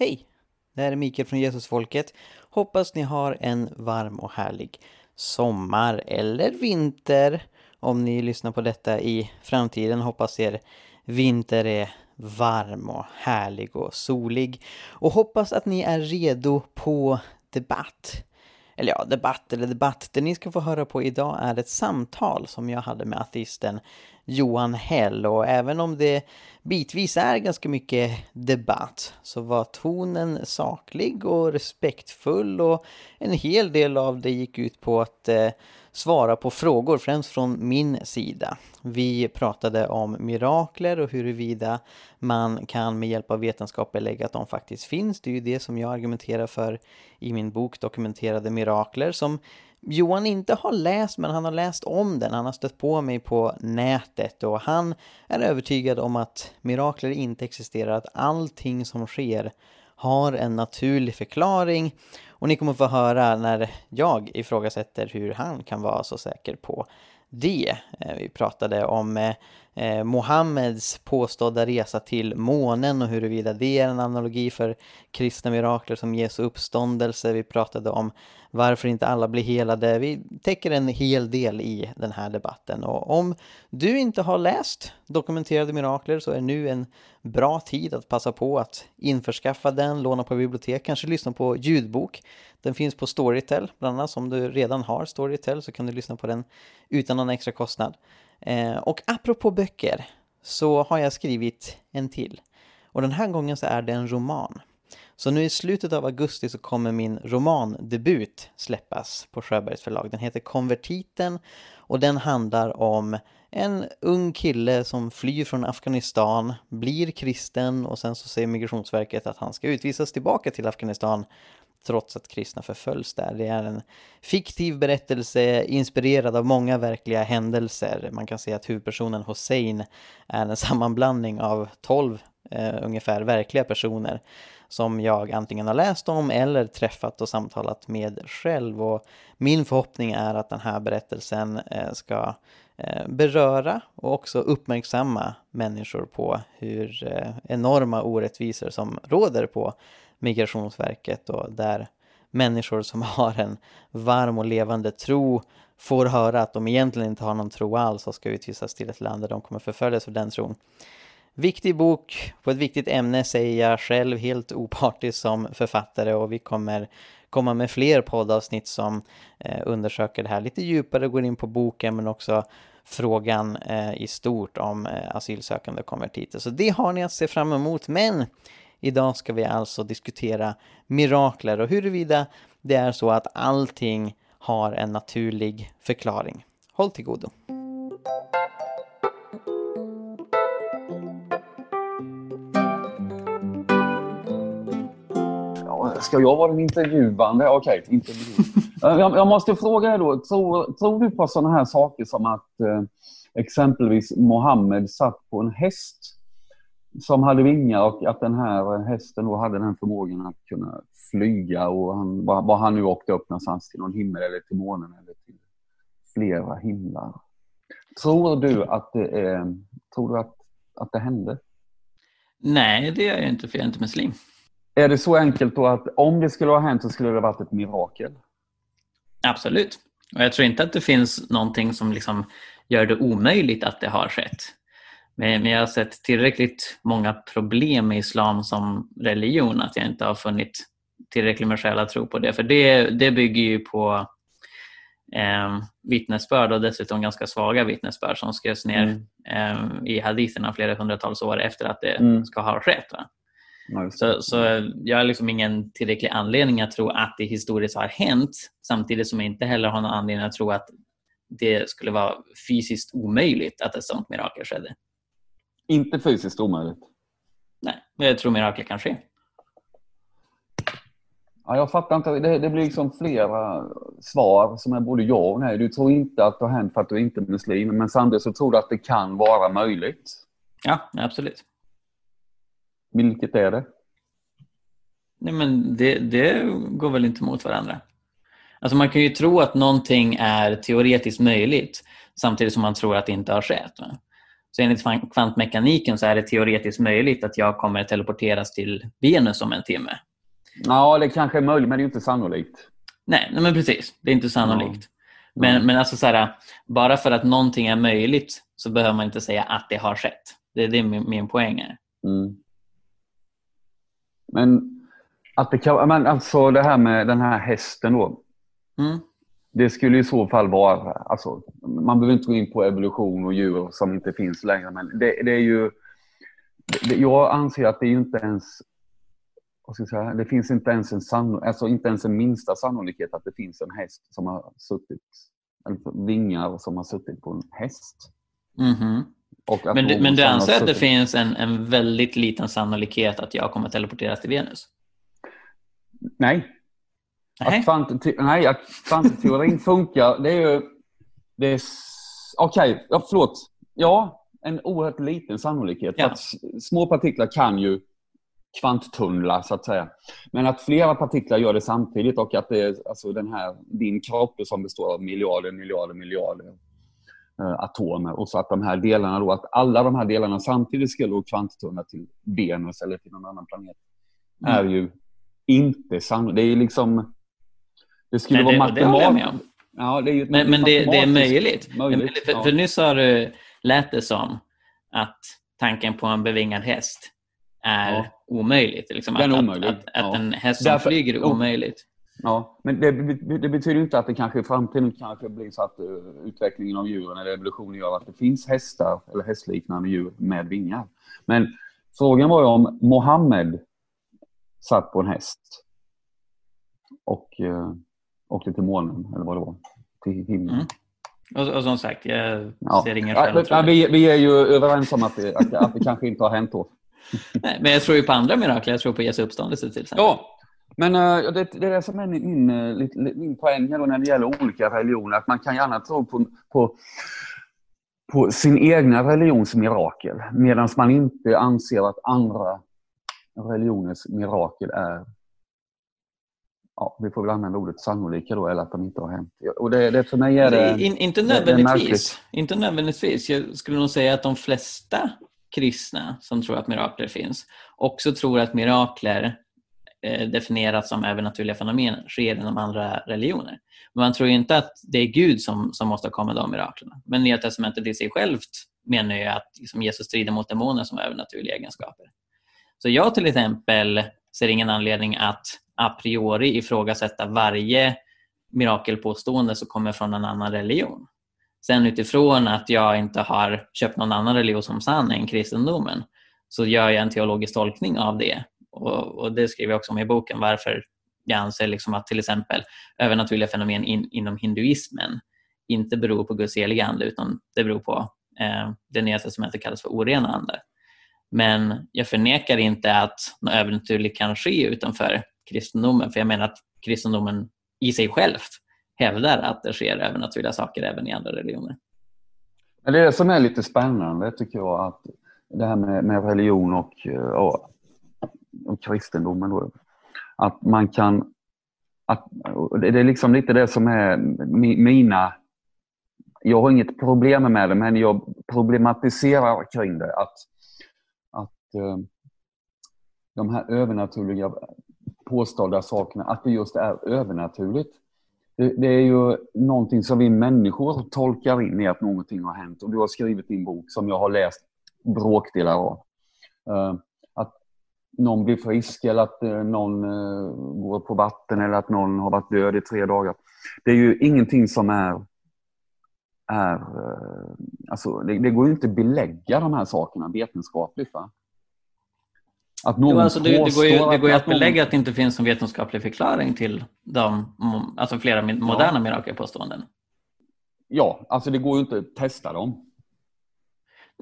Hej! Det här är Mikael från Jesusfolket. Hoppas ni har en varm och härlig sommar eller vinter. Om ni lyssnar på detta i framtiden hoppas er vinter är varm och härlig och solig. Och hoppas att ni är redo på debatt. Eller ja, debatt eller debatt. Det ni ska få höra på idag är ett samtal som jag hade med ateisten Johan Hell och även om det bitvis är ganska mycket debatt så var tonen saklig och respektfull och en hel del av det gick ut på att eh, svara på frågor, främst från min sida. Vi pratade om mirakler och huruvida man kan med hjälp av vetenskap belägga att de faktiskt finns. Det är ju det som jag argumenterar för i min bok Dokumenterade mirakler som Johan inte har läst, men han har läst om den. Han har stött på mig på nätet och han är övertygad om att mirakler inte existerar, att allting som sker har en naturlig förklaring. Och ni kommer få höra när jag ifrågasätter hur han kan vara så säker på det. Eh, vi pratade om eh, eh, Mohammeds påstådda resa till månen och huruvida det är en analogi för kristna mirakler som Jesu uppståndelse. Vi pratade om varför inte alla blir helade. Vi täcker en hel del i den här debatten och om du inte har läst Dokumenterade mirakler så är nu en bra tid att passa på att införskaffa den, låna på bibliotek, kanske lyssna på ljudbok. Den finns på Storytel, bland annat om du redan har Storytel så kan du lyssna på den utan någon extra kostnad. Eh, och apropå böcker så har jag skrivit en till. Och den här gången så är det en roman. Så nu i slutet av augusti så kommer min romandebut släppas på Sjöbergs förlag. Den heter Konvertiten och den handlar om en ung kille som flyr från Afghanistan, blir kristen och sen så säger Migrationsverket att han ska utvisas tillbaka till Afghanistan trots att kristna förföljs där. Det är en fiktiv berättelse inspirerad av många verkliga händelser. Man kan säga att huvudpersonen Hossein är en sammanblandning av tolv eh, ungefär verkliga personer som jag antingen har läst om eller träffat och samtalat med själv. Och min förhoppning är att den här berättelsen eh, ska eh, beröra och också uppmärksamma människor på hur eh, enorma orättvisor som råder på Migrationsverket och där människor som har en varm och levande tro får höra att de egentligen inte har någon tro alls och ska utvisas till ett land där de kommer förföljas för den tron. Viktig bok på ett viktigt ämne säger jag själv helt opartisk som författare och vi kommer komma med fler poddavsnitt som eh, undersöker det här lite djupare, går in på boken men också frågan eh, i stort om eh, asylsökande konvertiter. Så det har ni att se fram emot. Men idag ska vi alltså diskutera mirakler och huruvida det är så att allting har en naturlig förklaring. Håll till godo. Ska jag vara den intervjuande? Okej, okay, intervju. Eh, jag, jag, måste fråga dig då, tror, tror du på sådana här saker som att eh, exempelvis Mohammed satt på en häst som hade vingar och att den här hästen då hade den förmågan att kunna flyga och han, var han nu åkte upp någonstans till någon himmel eller till månen eller till flera himlar. Tror du att det, är, tror du att, att det hände? Nej, det gör jag inte för jag är inte muslim. Är det så enkelt då att om det skulle ha hänt så skulle det varit ett mirakel? Absolut. Och jag tror inte att det finns någonting som liksom gör det omöjligt att det har skett. Men jag har sett tillräckligt många problem med islam som religion att jag inte har funnit tillräckligt med skäl att tro på det. För det, det bygger ju på eh, vittnesbörd och dessutom ganska svaga vittnesbörd som skrevs ner mm. eh, i haditherna flera hundratals år efter att det mm. ska ha skett. Va? Så, så jag har liksom ingen tillräcklig anledning att tro att det historiskt har hänt samtidigt som jag inte heller har någon anledning att tro att det skulle vara fysiskt omöjligt att ett sådant mirakel skedde. Inte fysiskt omöjligt? Nej, men jag tror mirakel kan ske. Ja, jag fattar inte. Det, det blir liksom flera svar som är både ja och nej. Du tror inte att det har hänt för att du inte är muslim, men samtidigt så tror du att det kan vara möjligt. Ja, absolut. Vilket är det? Nej, men det, det går väl inte mot varandra. Alltså man kan ju tro att någonting är teoretiskt möjligt samtidigt som man tror att det inte har skett. Enligt kvantmekaniken så är det teoretiskt möjligt att jag kommer teleporteras till Venus om en timme. Ja, det kanske är möjligt, men det är inte sannolikt. Nej, nej men precis. Det är inte sannolikt. Ja. Men, men alltså så här, bara för att någonting är möjligt så behöver man inte säga att det har skett. Det är det min, min poäng är. Mm. Men att det kan, men alltså det här med den här hästen då. Mm. Det skulle i så fall vara, alltså, man behöver inte gå in på evolution och djur som inte finns längre, men det, det är ju, det, jag anser att det är inte ens, vad ska jag säga, det finns inte ens en sann, alltså inte ens en minsta sannolikhet att det finns en häst som har suttit, eller vingar som har suttit på en häst. Mm -hmm. men du, men du anser att det finns en, en väldigt liten sannolikhet att jag kommer att teleporteras till Venus? Nej. Att kvantite nej, att kvantteorin funkar, det är ju... Okej, okay, ja, förlåt. Ja, en oerhört liten sannolikhet. Ja. Att små partiklar kan ju kvanttunnlar så att säga. Men att flera partiklar gör det samtidigt och att det är alltså den här, din kropp som består av miljarder, miljarder, miljarder eh, atomer och så att de här delarna då, att alla de här delarna samtidigt skulle kvanttunnla till Venus eller till någon annan planet mm. är ju inte sannolikt. Det är liksom... Det skulle Nej, vara matematiskt. Ja, det är men, men det, det, är möjligt. möjligt för, ja. för nyss har du, lät det som att tanken på en bevingad häst är ja. omöjligt. Liksom att, omöjlig. Att, att, ja. att, en häst som Därför, flyger är omöjligt. Ja, men det, det, betyder inte att det kanske i framtiden kanske blir så att uh, utvecklingen av djuren eller evolutionen gör att det finns hästar eller hästliknande djur med vingar. Men frågan var ju om Mohammed satt på en häst och uh, åkte till månen, eller vad det var, till himlen. Mm. Och, och, som sagt, jag ja. ser ingen skäl ja, vi, vi är ju överens om att det, att, att det kanske inte har hänt då. Nej, men jag tror ju på andra mirakel. Jag tror på Jesu uppståndelse till exempel. Ja, men uh, det, det är det som är min, min, eh, min poäng när det gäller olika religioner. Att man kan gärna tro på, på, på sin egna religions mirakel medan man inte anser att andra religioners mirakel är ja, vi får väl använda ordet sannolika då, eller att de inte har hänt. Och det, det för mig är det, In, inte, nödvändigtvis, det inte nödvändigtvis. Jag skulle nog säga att de flesta kristna som tror att mirakler finns också tror att mirakler eh, definieras som övernaturliga fenomen sker inom andra religioner. Men man tror inte att det är Gud som, som måste komma de miraklerna. Men Nya Testamentet i sig självt menar ju att liksom, Jesus strider mot demoner som övernaturliga egenskaper. Så jag till exempel ser ingen anledning att a priori ifrågasätta varje mirakelpåstående som kommer från en annan religion. Sen utifrån att jag inte har köpt någon annan religion som sann än kristendomen så gör jag en teologisk tolkning av det. Och, och det skriver jag också om i boken varför jag anser liksom att till exempel övernaturliga fenomen in, inom hinduismen inte beror på Guds heliga ande utan det beror på eh, det nya testamentet kallas för orena ande. Men jag förnekar inte att något övernaturligt kan ske utanför kristendomen för jag menar att kristendomen i sig självt hävdar att det sker övernaturliga saker även i andra religioner. Det är det som är lite spännande tycker jag, att det här med, med religion och, eh, och, och kristendomen. Då, att man kan... Att, det är liksom lite det som är mina... Jag har inget problem med det, men jag problematiserar kring det. Att, eh, Eh, de här övernaturliga påstådda sakerna, att det just är övernaturligt. Det, det, är ju någonting som vi människor tolkar in i att någonting har hänt. Och du har skrivit din bok som jag har läst bråkdelar av. Eh, att någon blir frisk eller att eh, någon går på vatten eller att någon har varit död i tre dagar. Det är ju ingenting som är... är alltså, det, det går ju inte att belägga de här sakerna vetenskapligt. Va? Att någon jo, alltså det, det, går ju, det går ju att, att belägga att det inte finns en vetenskaplig förklaring till de, alltså flera moderna ja. mirakelpåståenden. Ja, alltså det går ju inte att testa dem.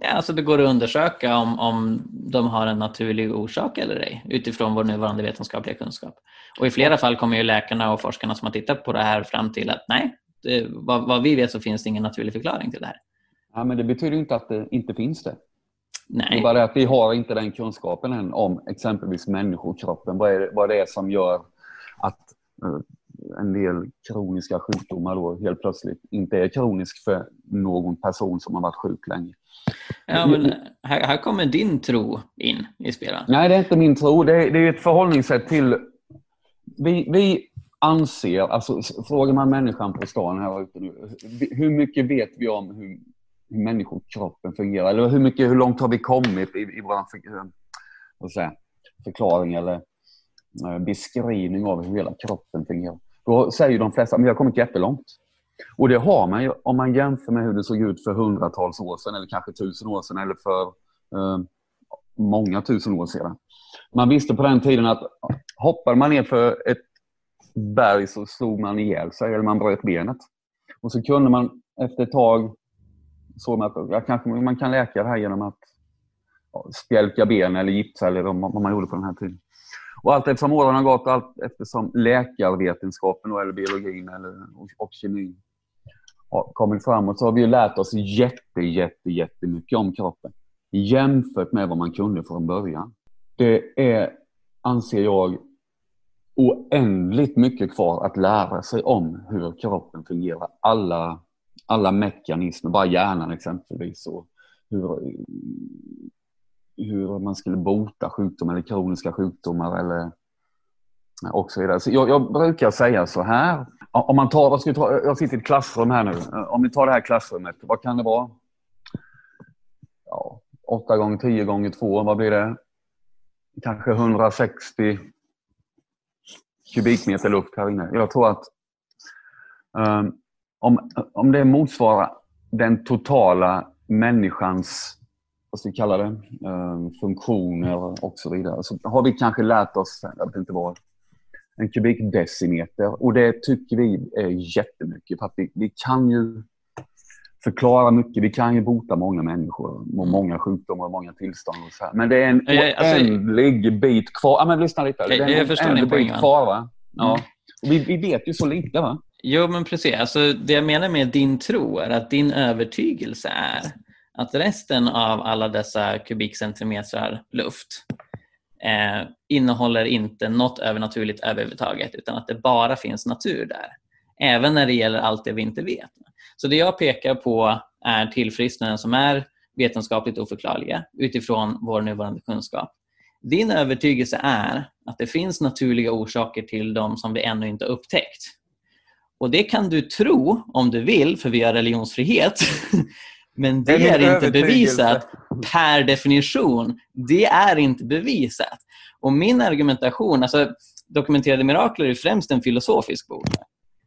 Ja, alltså det går att undersöka om, om de har en naturlig orsak eller ej utifrån vår nuvarande vetenskapliga kunskap. Och I flera fall kommer ju läkarna och forskarna som har tittat på det här fram till att nej, det, vad, vad, vi vet så finns det ingen naturlig förklaring till det här. Ja, men det betyder inte att det inte finns det. Nej. Det är bara det att vi har inte den kunskapen än om exempelvis människokroppen. Vad, är, vad det är som gör att uh, en del kroniska sjukdomar då helt plötsligt inte är kronisk för någon person som har varit sjuk länge. Ja, men här, här kommer din tro in i spelet. Nej, det är inte min tro. Det är, det är ett förhållningssätt till... Vi, vi anser, alltså frågar man människan på stan här ute nu, hur mycket vet vi om hur, hur människokroppen fungerar? Eller hur, mycket, hur långt har vi kommit i, i vår för, eh, säga, förklaring eller eh, beskrivning av hur hela kroppen fungerar? Då säger de flesta att vi har kommit jättelångt. Och det har man ju om man jämför med hur det såg ut för hundratals år sedan eller kanske tusen år sedan eller för eh, många tusen år sedan. Man visste på den tiden att hoppade man ner för ett berg så slog man ihjäl sig eller man bröt benet. Och så kunde man efter ett tag så att ja, kanske man kan läka det här genom att ja, spjälka ben eller gipsa eller vad man gjorde på den här tiden. Och allt eftersom åren har gått, allt eftersom läkarvetenskapen eller biologin eller, och kemin har kommit framåt så har vi lärt oss jätte, jätte, jättemycket om kroppen jämfört med vad man kunde från början. Det är, anser jag, oändligt mycket kvar att lära sig om hur kroppen fungerar. Alla, alla mekanismer, bara hjärnan exempelvis. Och hur, hur man skulle bota sjukdomar eller kroniska sjukdomar eller och så vidare. Så jag, jag brukar säga så här. Om man tar, vad ska ta, jag sitter i ett klassrum här nu. Om vi tar det här klassrummet, vad kan det vara? Ja, 8 gånger 10 gånger 2, vad blir det? Kanske 160 kubikmeter luft här inne. Jag tror att um, om, om det motsvarar den totala människans vad ska vi kalla det, um, funktioner och så vidare. Så har vi kanske lärt oss, jag vet inte vad, en kubikdecimeter. Och det tycker vi är jättemycket. För att vi, vi kan ju förklara mycket. Vi kan ju bota många människor, många sjukdomar och många tillstånd. Och så här. Men det är en alltså, oändlig bit kvar. Ja, men lyssna lite. Det är en oändlig bit kvar. Va? Ja. Mm. Vi, vi vet ju så lite. va? Jo, men precis. Alltså, det jag menar med din tro är att din övertygelse är att resten av alla dessa kubikcentimeter luft eh, innehåller inte något övernaturligt överhuvudtaget utan att det bara finns natur där. Även när det gäller allt det vi inte vet. Så det jag pekar på är tillfrisknanden som är vetenskapligt oförklarliga utifrån vår nuvarande kunskap. Din övertygelse är att det finns naturliga orsaker till dem som vi ännu inte upptäckt. Och det kan du tro om du vill, för vi har religionsfrihet. Men det är, är inte bevisat per definition. Det är inte bevisat. Och min argumentation, alltså Dokumenterade mirakler är främst en filosofisk bok.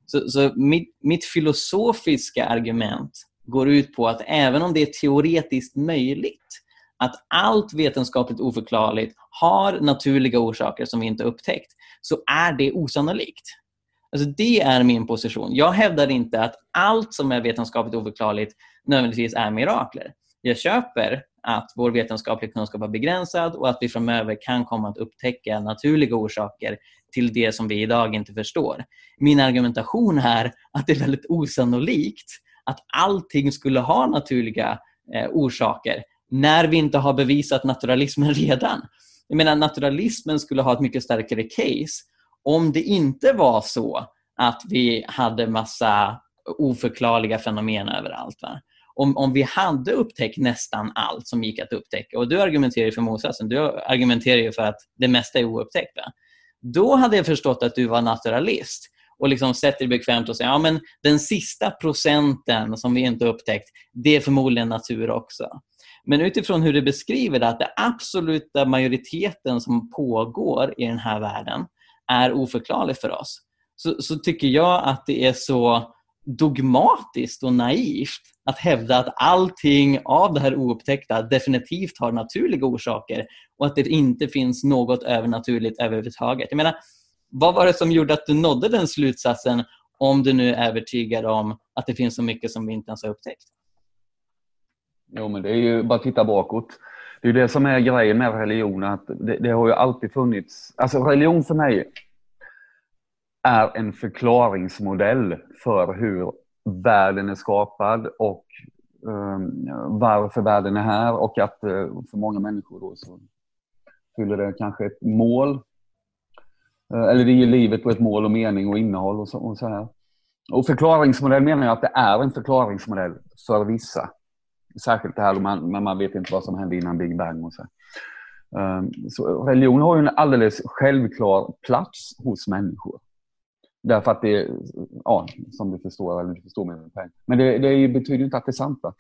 Så, så mitt, mitt, filosofiska argument går ut på att även om det är teoretiskt möjligt att allt vetenskapligt oförklarligt har naturliga orsaker som vi inte upptäckt, så är det osannolikt. Alltså det är min position. Jag hävdar inte att allt som är vetenskapligt oförklarligt nödvändigtvis är mirakler. Jag köper att vår vetenskapliga kunskap är begränsad och att vi framöver kan komma att upptäcka naturliga orsaker till det som vi idag inte förstår. Min argumentation är att det är väldigt osannolikt att allting skulle ha naturliga eh, orsaker när vi inte har bevisat naturalismen redan. Jag menar naturalismen skulle ha ett mycket starkare case om det inte var så att vi hade massa oförklarliga fenomen överallt. Va? Om, om vi hade upptäckt nästan allt som gick att upptäcka och du argumenterar för motsatsen, du argumenterar för att det mesta är oupptäckt. Va? Då hade jag förstått att du var naturalist och liksom sett dig bekvämt och säga ja, men den sista procenten som vi inte upptäckt, det är förmodligen natur också. Men utifrån hur du beskriver det, att den absoluta majoriteten som pågår i den här världen är oförklarlig för oss, så, så tycker jag att det är så dogmatiskt och naivt att hävda att allting av det här oupptäckta definitivt har naturliga orsaker och att det inte finns något övernaturligt överhuvudtaget. Jag menar, vad var det som gjorde att du nådde den slutsatsen om du nu är övertygad om att det finns så mycket som vi inte ens har upptäckt? Jo, men det är ju bara att titta bakåt. Det är det som är grejen med religion, att det, det har ju alltid funnits... Alltså religion för mig är en förklaringsmodell för hur världen är skapad och um, varför världen är här och att uh, för många människor då så fyller det kanske ett mål. Uh, eller det ger livet på ett mål och mening och innehåll och så, och så här. Och förklaringsmodell menar jag att det är en förklaringsmodell för vissa. Särskilt det här, man, man vet inte vad som hände innan Big Bang. Och så. Ehm, så religion har ju en alldeles självklar plats hos människor. Därför att det, ja, som du förstår, eller du förstår min poäng. Men det, det betyder inte att det är sant. Va?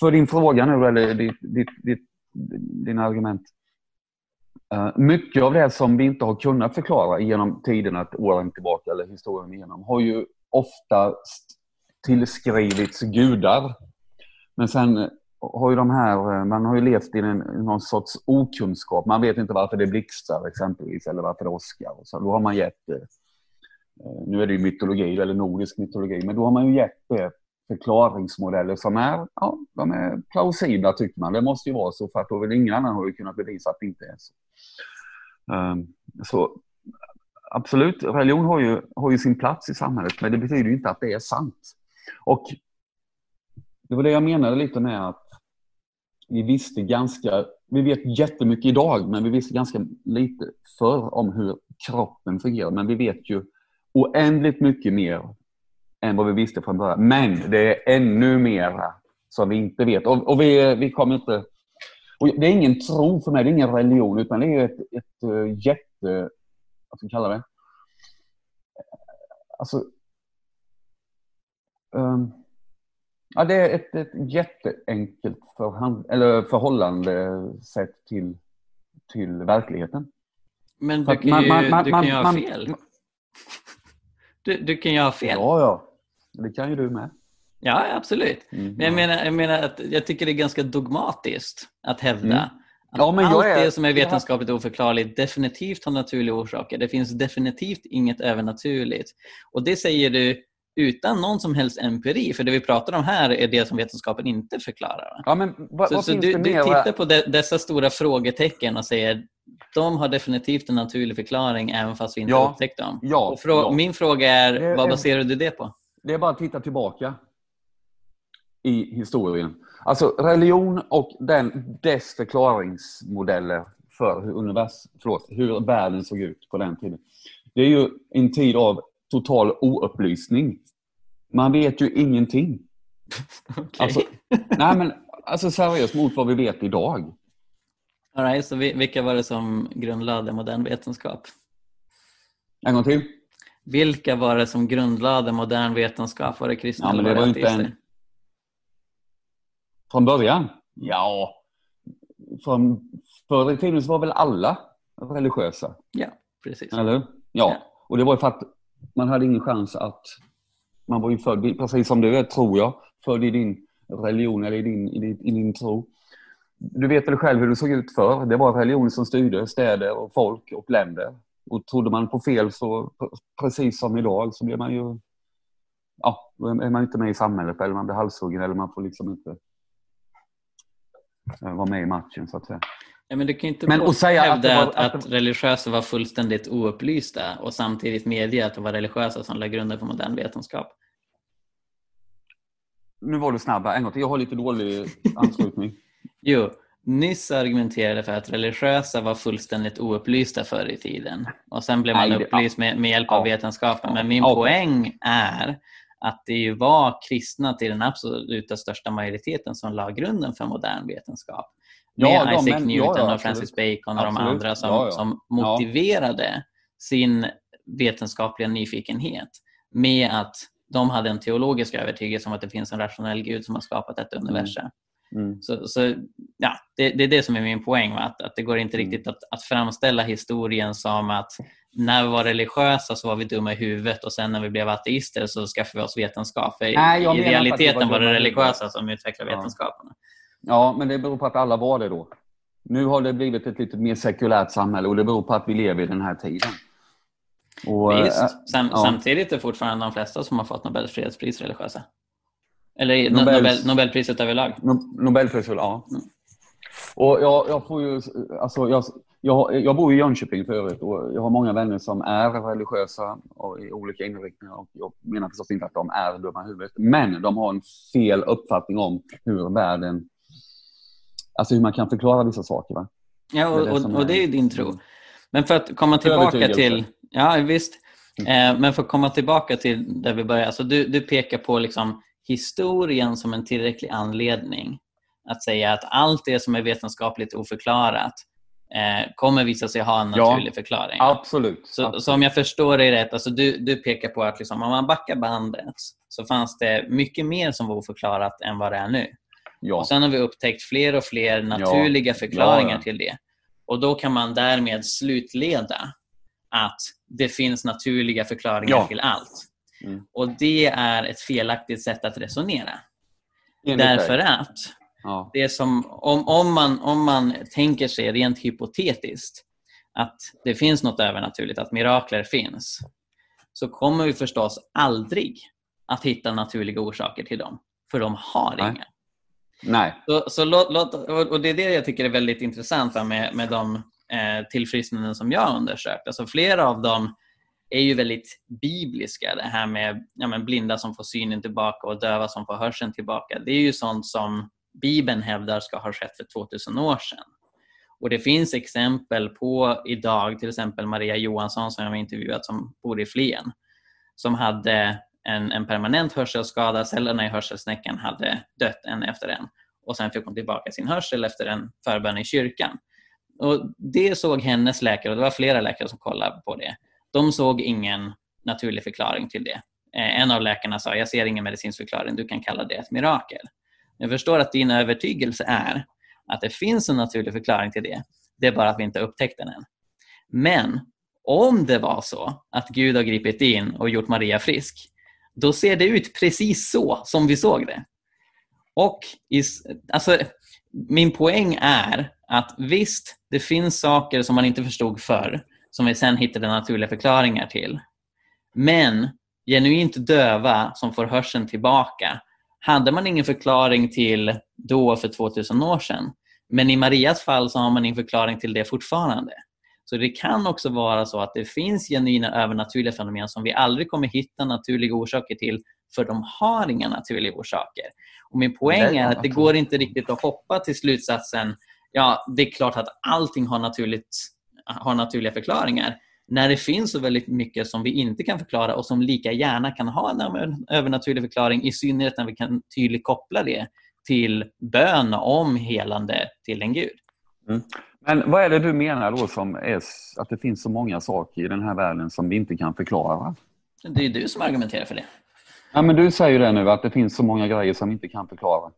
För din fråga nu, eller ditt, ditt, ditt, dina argument. Ehm, mycket av det som vi inte har kunnat förklara genom tiderna, åren tillbaka eller historien igenom, har ju oftast tillskrivits gudar. Men sen eh, har ju de här, eh, man har ju levt i en, någon sorts okunskap. Man vet inte varför det blixtrar exempelvis eller varför det åskar. Så då har man gett, eh, nu är det ju mytologi eller nordisk mytologi, men då har man ju gett det förklaringsmodeller som är, ja, de är plausibla tycker man. Det måste ju vara så för att då vill ingen annan har ju kunnat bevisa att det inte är så. Um, så absolut, religion har ju, har ju sin plats i samhället, men det betyder ju inte att det är sant. Och det var det jag menade lite med att vi visste ganska, vi vet jättemycket idag, men vi visste ganska lite förr om hur kroppen fungerar. Men vi vet ju oändligt mycket mer än vad vi visste från början. Men det är ännu mer som vi inte vet. Och, och vi, vi kommer inte... det är ingen tro för mig, det är ingen religion, utan det är ett, ett eh, jätte... Vad ska vi kalla det? Alltså... Um, ja, det är ett, ett jätteenkelt förhand, eller förhållande sett till, till verkligheten. Men du kan, ju, man, man, du kan ju ha fel. Du, du kan ju ha fel. Ja, ja. Det kan ju du med. Ja, absolut. Mm, men jag menar, jag menar att jag tycker det är ganska dogmatiskt att hävda mm. Ja, men allt är, det som är vetenskapligt oförklarligt definitivt har naturliga orsaker. Det finns definitivt inget övernaturligt. Och det säger du utan någon som helst empiri, för det vi pratar om här är det som vetenskapen inte förklarar. Ja, men vad, så, vad så du, du tittar på de, dessa stora frågetecken och säger de har definitivt en naturlig förklaring även fast vi inte ja, upptäckt dem. Ja, frå ja. Min fråga är, det, vad baserar du det på? Det är bara att titta tillbaka i historien. Alltså religion och den, dess förklaringsmodeller för hur, univers, förlåt, hur världen såg ut på den tiden. Det är ju en tid av total oupplysning. Man vet ju ingenting. okay. alltså, nej men, alltså seriöst mot vad vi vet idag. All right, så vilka var det som grundlade modern vetenskap? En gång till. Vilka var det som grundlade modern vetenskap? Var det kristna ja, men det var inte en... Från början? Ja, från förr i tiden så var väl alla religiösa? Ja, precis. Eller Ja. ja. och det var ju för att man hade ingen chans att... Man var ju född, precis som du är, tror jag, född i din religion eller i din, i din, i din tro. Du vet väl själv hur det såg ut förr? Det var religionen som styrde städer och folk och länder. Och trodde man på fel så, precis som idag, så blir man ju... Ja, då är man inte med i samhället eller man blir halshuggen eller man får liksom inte eh, vara med i matchen så att säga. Ja, men du kan inte men att säga hävda att, var, att, att, religiösa var fullständigt oupplysta och samtidigt medge att det var religiösa som lade grunden för modern vetenskap. Nu var du snabb en gång till. Jag har lite dålig anslutning. jo, nyss argumenterade för att religiösa var fullständigt oupplysta förr i tiden. Och sen blev man Nej, upplyst med, med hjälp av ja. vetenskapen. Men min ja. poäng är att det ju var kristna till den absoluta största majoriteten som la grunden för modern vetenskap med Isaac men, Newton och Francis Bacon och absolut. de andra som, som motiverade sin vetenskapliga nyfikenhet med att de hade en teologisk övertygelse om att det finns en rationell gud som har skapat detta mm. universum. Mm. Så, så, ja, det, det, är det som är min poäng. Att, att det går inte mm. riktigt att, att framställa historien som att när vi var religiösa så var vi dumma i huvudet och sen när vi blev ateister så skaffade vi oss vetenskap. Nej, I realiteten var, var det religiösa som utvecklade ja. Ja, men det beror på att alla var det då. Nu har det blivit ett lite mer sekulärt samhälle och det beror på att vi lever i den här tiden. Och, Visst. Äh, Sam, ja. Samtidigt är fortfarande de flesta som har fått Nobels fredspris religiösa. Eller Nobels, Nobel, Nobelpriset överlag. No, Nobelpriset, ja. Mm. Och jag, jag, får ju, alltså jag, jag, jag bor i Jönköping för övrigt och jag har många vänner som är religiösa och i olika inriktningar. Och jag menar förstås inte att de är dumma i huvudet, men de har en fel uppfattning om hur världen Alltså hur man kan förklara vissa saker. Va? Ja, och, det och, och, det är din tro. Men för att komma tillbaka till... Ja, visst. Mm. Eh, men för att komma tillbaka till där vi började. Alltså du, du pekar på liksom historien som en tillräcklig anledning att säga att allt det som är vetenskapligt oförklarat eh, kommer visa sig ha en naturlig ja, förklaring. Absolut. Så, absolut. så, om jag förstår dig rätt, alltså du, du pekar på att liksom, om man backar bandet så fanns det mycket mer som var oförklarat än vad det är nu. Ja. Och sen har vi upptäckt fler och fler naturliga ja. förklaringar till det. Och då kan man därmed slutleda att det finns naturliga förklaringar till allt. Mm. Och det är ett felaktigt sätt att resonera. Därför att Ja. Det som, om, om, man, om man tänker sig rent hypotetiskt att det finns något övernaturligt, att mirakler finns, så kommer vi förstås aldrig att hitta naturliga orsaker till dem. För de har Nej. inga. Nej. Så, så låt, låt, och Det är det jag tycker är väldigt intressant med, med de eh, tillfrisknanden som jag har undersökt. Alltså flera av dem är ju väldigt bibliska. Det här med ja, blinda som får synen tillbaka och döva som får hörseln tillbaka. Det är ju sånt som Bibeln hävdar ska ha skett för 2000 år sedan. Och det finns exempel på idag, till exempel Maria Johansson som jag har intervjuat som bor i Flen, som hade en, en permanent hörselskada, cellerna i hörselsnäckan hade dött en efter en och sen fick hon tillbaka sin hörsel efter en förbön i kyrkan. Och Det såg hennes läkare, och det var flera läkare som kollade på det. De såg ingen naturlig förklaring till det. Eh, en av läkarna sa, jag ser ingen medicinsk förklaring, du kan kalla det ett mirakel. Jag förstår att din övertygelse är att det finns en naturlig förklaring till det. Det är bara att vi inte har upptäckt den än. Men om det var så att Gud har gripit in och gjort Maria frisk, då ser det ut precis så som vi såg det. Och is, alltså, min poäng är att visst, det finns saker som man inte förstod förr som vi sen hittade naturliga förklaringar till. Men genuint döva som får hörseln tillbaka hade man ingen förklaring till då för 2000 år sedan. Men i Marias fall så har man ingen förklaring till det fortfarande. Så det kan också vara så att det finns genuina övernaturliga fenomen som vi aldrig kommer hitta naturliga orsaker till för de har inga naturliga orsaker. Och min poäng är att det går inte riktigt att hoppa till slutsatsen ja, det är klart att allting har, naturligt, har naturliga förklaringar när det finns så väldigt mycket som vi inte kan förklara och som lika gärna kan ha en övernaturlig förklaring, i synnerhet när vi kan tydligt koppla det till bön om helande till en gud. Mm. Men vad är det du menar då som är att det finns så många saker i den här världen som vi inte kan förklara? Det är du som argumenterar för det. Ja, men du säger det nu, att det finns så många grejer som vi inte kan förklara.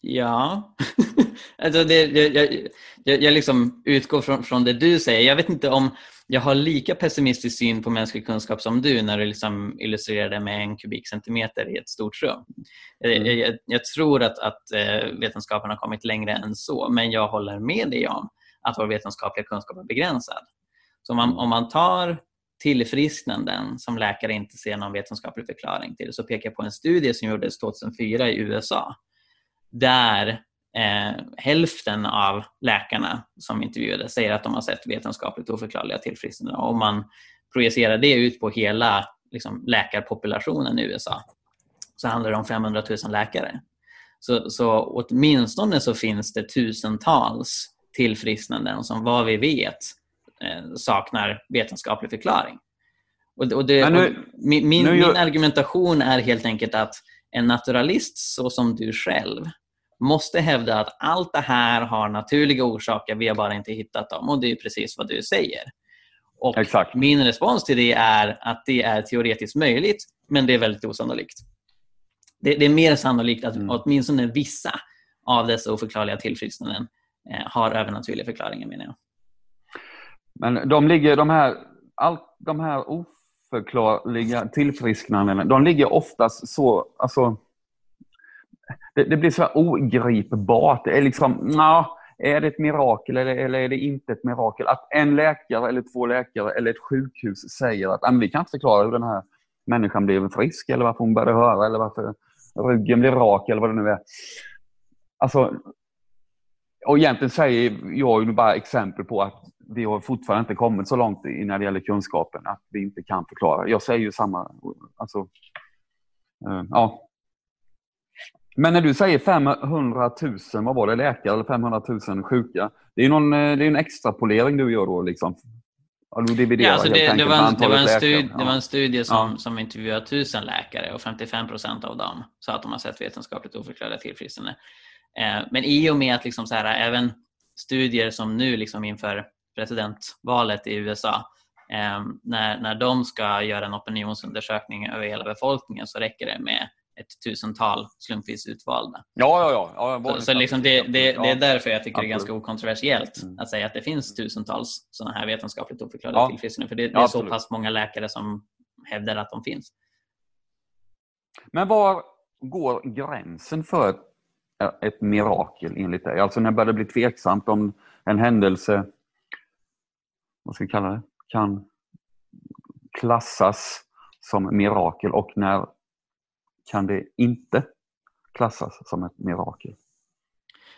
Ja, alltså det, jag, jag, jag liksom utgår från, från det du säger. Jag vet inte om jag har lika pessimistisk syn på mänsklig kunskap som du när du liksom det med en kubikcentimeter i ett stort rum. Mm. Jag, jag, tror att, att eh, vetenskapen har kommit längre än så, men jag håller med dig om att vår vetenskapliga kunskap är begränsad. Så om man, om man tar tillfrisknanden som läkare inte ser någon vetenskaplig förklaring till så pekar jag på en studie som gjordes 2004 i USA där eh, hälften av läkarna som intervjuades säger att de har sett vetenskapligt oförklarliga tillfrisknanden. Om man projicerar det ut på hela liksom, läkarpopulationen i USA så handlar det om 500 000 läkare. Så, så åtminstone så finns det tusentals tillfrisknanden som vad vi vet eh, saknar vetenskaplig förklaring. Och, och det, nu, och min, min, min argumentation är helt enkelt att en naturalist så som du själv måste hävda att allt det här har naturliga orsaker, vi har bara inte hittat dem. Och det är precis vad du säger. Och Exakt. Min respons till det är att det är teoretiskt möjligt, men det är väldigt osannolikt. Det, det är mer sannolikt att mm. åtminstone vissa av dessa oförklarliga tillfrisknanden eh, har övernaturliga förklaringar, menar jag. Men de ligger, de här, all, de här oförklarliga tillfrisknandena, de ligger oftast så, alltså det, det blir så ogripbart. Det är liksom, na, är det ett mirakel eller, eller är det inte ett mirakel? Att en läkare eller två läkare eller ett sjukhus säger att ah, vi kan inte förklara hur den här människan blev frisk eller varför hon började höra eller varför ryggen blev rak eller vad det nu är. Alltså, och egentligen säger jag ju bara exempel på att vi har fortfarande inte kommit så långt när det gäller kunskapen att vi inte kan förklara. Jag säger ju samma, alltså, eh, ja, men när du säger 500 000, vad var det, läkare eller 500 000 sjuka. Det är, någon, eh, det är en extrapolering du gör då liksom. Ja, du dividerar Ja, alltså helt det, var en, det, var en antalet studie, läkare. det var en studie som, Ja. som intervjuade tusen läkare och 55 procent av dem sa att de har sett vetenskapligt oförklarliga tillfrisknande. Eh, men i och med att liksom så här, även studier som nu liksom inför presidentvalet i USA, eh, när, när de ska göra en opinionsundersökning över hela befolkningen så räcker det med ett tusental slumpvis utvalda. Ja, ja, ja. ja Så, så liksom det, det, det är därför jag tycker det är Absolut. ganska okontroversiellt Mm. att säga att det finns tusentals sådana här vetenskapligt oförklarliga Ja. tillfrisknanden. För det, det är så absolut. pass många läkare som hävdar att de finns. Men var går gränsen för ett mirakel enligt dig? Alltså när börjar det bli tveksamt om en händelse, vad ska vi kalla det, kan klassas som mirakel och när kan det inte klassas som ett mirakel?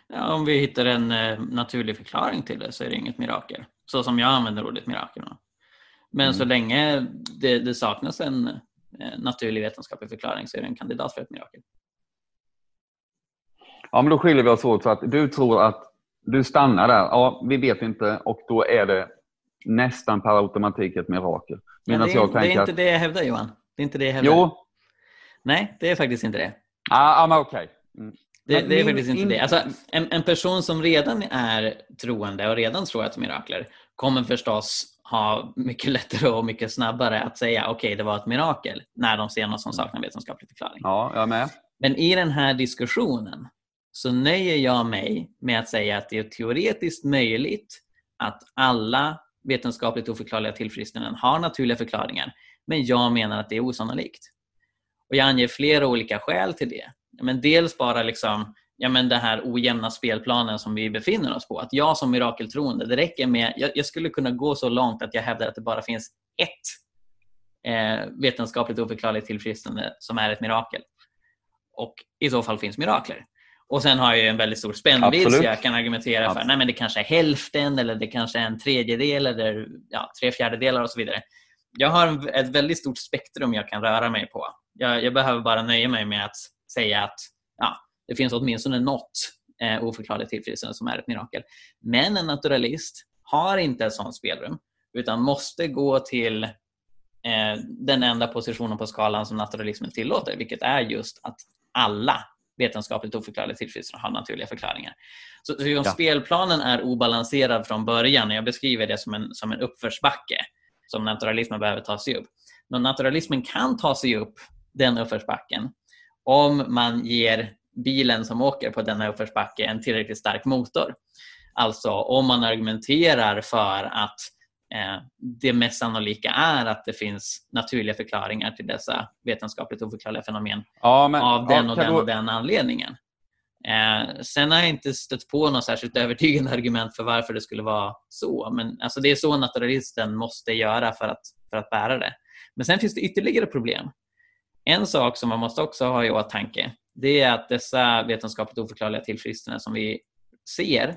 Ja, om vi hittar en eh, naturlig förklaring till det så är det inget mirakel. Så som jag använder ordet mirakel. Men Mm. så länge det, det saknas en eh, naturlig vetenskaplig förklaring så är det en kandidat för ett mirakel. Ja, men då skiljer vi oss åt så att du tror att du stannar där. Ja, vi vet inte och då är det nästan per automatik ett mirakel. Medan det, är, jag det är inte att, det jag hävdar Johan. Det är inte det jag hävdar. jo, Nej, det är faktiskt inte det. ah, ah, men okej. Mm. Det, det är faktiskt inte in- det. Alltså, en, en person som redan är troende och redan tror att det är mirakler kommer förstås ha mycket lättare och mycket snabbare att säga okej, det var ett mirakel när de ser något som saknar vetenskaplig förklaring. Ja, jag med. Men i den här diskussionen så nöjer jag mig med att säga att det är teoretiskt möjligt att alla vetenskapligt oförklarliga tillfrisknanden har naturliga förklaringar. Men jag menar att det är osannolikt. Och jag anger flera olika skäl till det. Men dels bara liksom, ja, men den här ojämna spelplanen som vi befinner oss på. Att jag som mirakeltroende, det räcker med, jag, jag skulle kunna gå så långt att jag hävdar att det bara finns ett eh, vetenskapligt oförklarligt tillfrisknande som är ett mirakel. Och i så fall finns mirakler. Och sen har jag en väldigt stor spännvidd så jag kan argumentera för Absolut. nej men det kanske är hälften eller det kanske är en tredjedel eller ja, tre fjärdedelar och så vidare. Jag har ett väldigt stort spektrum jag kan röra mig på. Jag, jag behöver bara nöja mig med att säga att ja, det finns åtminstone något eh, oförklarligt tillfrisknande som är ett mirakel. Men en naturalist har inte ett sådant spelrum utan måste gå till eh, den enda positionen på skalan som naturalismen tillåter, vilket är just att alla vetenskapligt oförklarliga tillfrisknanden har naturliga förklaringar. Så, så om Ja. spelplanen är obalanserad från början, och jag beskriver det som en, som en uppförsbacke som naturalismen behöver ta sig upp. Men naturalismen kan ta sig upp den uppförsbacken om man ger bilen som åker på denna uppförsbacke en tillräckligt stark motor. Alltså om man argumenterar för att eh, det mest sannolika är att det finns naturliga förklaringar till dessa vetenskapligt oförklarliga fenomen Ja, men, av den ja, och den och den anledningen. Eh, sen har jag inte stött på något särskilt övertygande argument för varför det skulle vara så. Men alltså, det är så naturalisten måste göra för att, för att bära det. Men sen finns det ytterligare problem. En sak som man måste också ha i åtanke det är att dessa vetenskapligt oförklarliga tillfrisknanden som vi ser,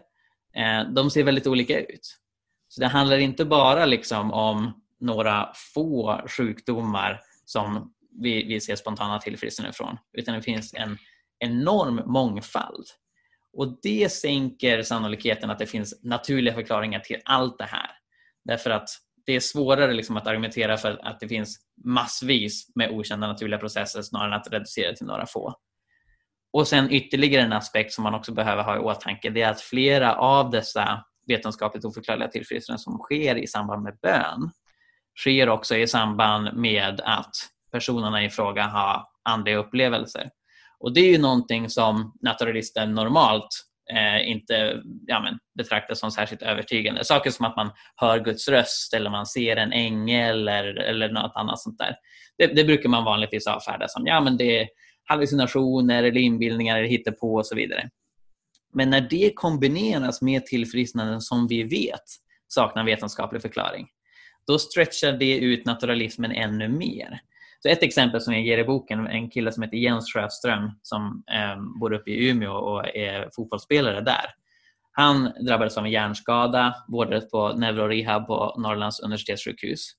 eh, de ser väldigt olika ut. Så det handlar inte bara liksom om några få sjukdomar som vi, vi ser spontana tillfrisknanden från, utan det finns en enorm mångfald. Och det sänker sannolikheten att det finns naturliga förklaringar till allt det här. Därför att det är svårare liksom att argumentera för att det finns massvis med okända naturliga processer snarare än att reducera till några få. Och sen ytterligare en aspekt som man också behöver ha i åtanke det är att flera av dessa vetenskapligt oförklarliga tillfrisknanden som sker i samband med bön sker också i samband med att personerna i fråga har andliga upplevelser. Och det är ju någonting som naturalister normalt eh, inte ja, men, betraktas som särskilt övertygande. Saker som att man hör Guds röst eller man ser en ängel eller, eller något annat sånt där. Det, det brukar man vanligtvis avfärda som ja, men det är hallucinationer eller inbildningar eller hittepå och så vidare. Men när det kombineras med tillfrisknanden som vi vet saknar vetenskaplig förklaring, då stretchar det ut naturalismen ännu mer. Så ett exempel som jag ger i boken, en kille som heter Jens Sjöström som eh, bor uppe i Umeå och är fotbollsspelare där. Han drabbades av en hjärnskada, vårdades på neurorehab på Norrlands universitetssjukhus,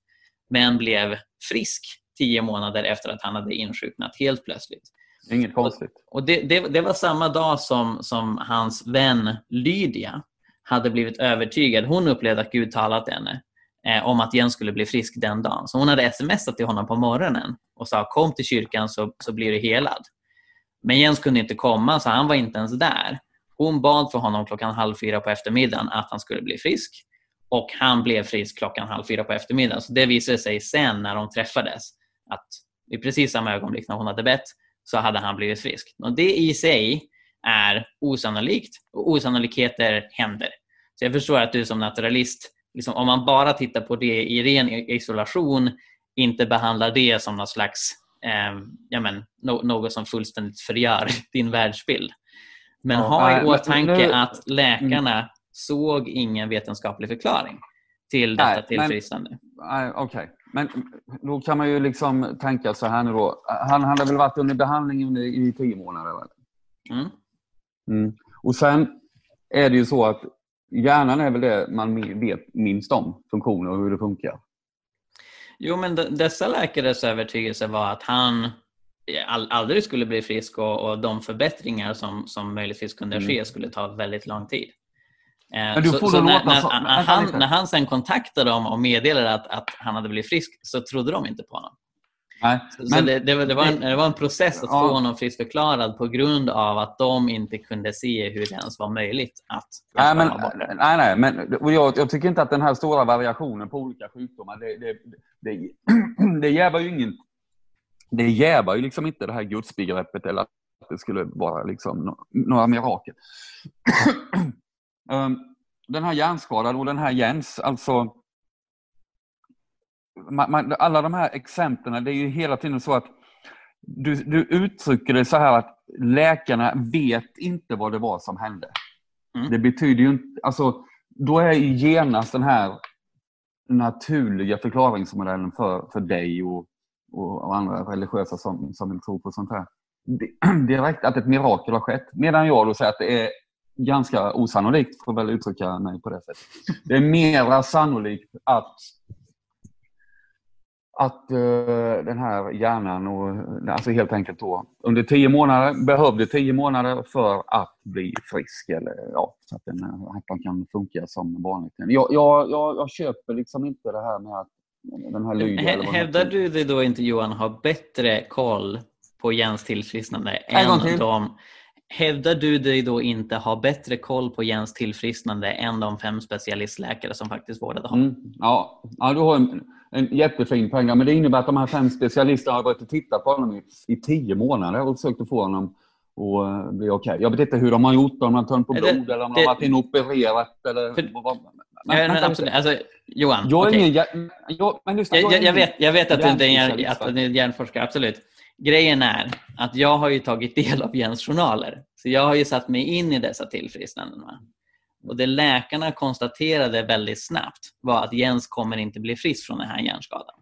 men blev frisk tio månader efter att han hade insjuknat helt plötsligt. Inget konstigt. Och det, det, det var samma dag som, som hans vän Lydia hade blivit övertygad. Hon upplevde att Gud talat till henne eh, om att Jens skulle bli frisk den dagen. Så hon hade smsat till honom på morgonen och sa kom till kyrkan så, så blir du helad. Men Jens kunde inte komma så han var inte ens där. Hon bad för honom klockan halv fyra på eftermiddagen att han skulle bli frisk och han blev frisk klockan halv fyra på eftermiddagen. Så det visade sig sen när de träffades att i precis samma ögonblick när hon hade bett så hade han blivit frisk. Och det i sig är osannolikt och osannolikheter händer. Så jag förstår att du som naturalist, liksom, om man bara tittar på det i ren isolation, inte behandlar det som något slags eh, ja, men, no något som fullständigt förgör din världsbild. Men ja, ha i åtanke nu, att läkarna mm. såg ingen vetenskaplig förklaring till detta nej, tillfrisknande. Okej, okay. men då kan man ju liksom tänka så här nu då. Han hade väl varit under behandling i tio månader? Mm. Mm. Och sen är det ju så att hjärnan är väl det man vet minst om, funktioner och hur det funkar. Jo, men dessa läkares övertygelse var att han aldrig skulle bli frisk och, och de förbättringar som, som möjligtvis kunde mm. ske skulle ta väldigt lång tid. Eh, så, så när, när, när, han, när han sen kontaktade dem och meddelade att, att han hade blivit frisk så trodde de inte på honom. Nej, så men, det, det, det, var en, det var en process att ja. få honom friskförklarad på grund av att de inte kunde se hur det ens var möjligt att nej, men, nej, nej, men jag, jag, tycker inte att den här stora variationen på olika sjukdomar, det, det, det, det jävar ju ingen det jävar ju liksom inte det här gudsbegreppet eller att det skulle vara liksom några mirakel. Ehm, den här hjärnskadan och den här Jens, alltså alla de här exemplen, det är ju hela tiden så att du, du uttrycker det så här att läkarna vet inte vad det var som hände. Mm. Det betyder ju inte, alltså, då är ju genast den här naturliga förklaringsmodellen för, för dig och, och, och andra religiösa som, som vill tro på sånt här. Direkt att ett mirakel har skett. Medan jag då säger att det är ganska osannolikt, får väl uttrycka mig på det sättet. Det är mera sannolikt att att uh, den här hjärnan, och, alltså helt enkelt då, under tio månader, behövde tio månader för att bli frisk, eller ja, så att den, att den kan funka som vanligt. Jag, jag, jag, jag köper liksom inte det här med att den här lyder. Hävdar du det då inte Johan har bättre koll på Jens tillfrisknande än till. de Hävdar du dig då inte ha bättre koll på Jens tillfrisknande än de fem specialistläkare som faktiskt vårdade honom? Mm, ja, ja, du har en, en jättefin poäng. Men det innebär att de här fem specialisterna har varit och tittat på honom i, i tio månader och försökt att få honom att bli okej. Okay. Jag vet inte hur de har gjort, om de har tagit på blod det, eller om de har varit inne och opererat. Eller, för, men, men, absolut. Alltså, Johan, jag, okay. ingen, jag, jag, men lyssna, jag, jag, jag, vet, jag vet att du inte är en hjärnforskare, absolut. Grejen är att jag har ju tagit del av Jens journaler. Så jag har ju satt mig in i dessa tillfrisknanden. Och det läkarna konstaterade väldigt snabbt var att Jens kommer inte bli frisk från den här hjärnskadan.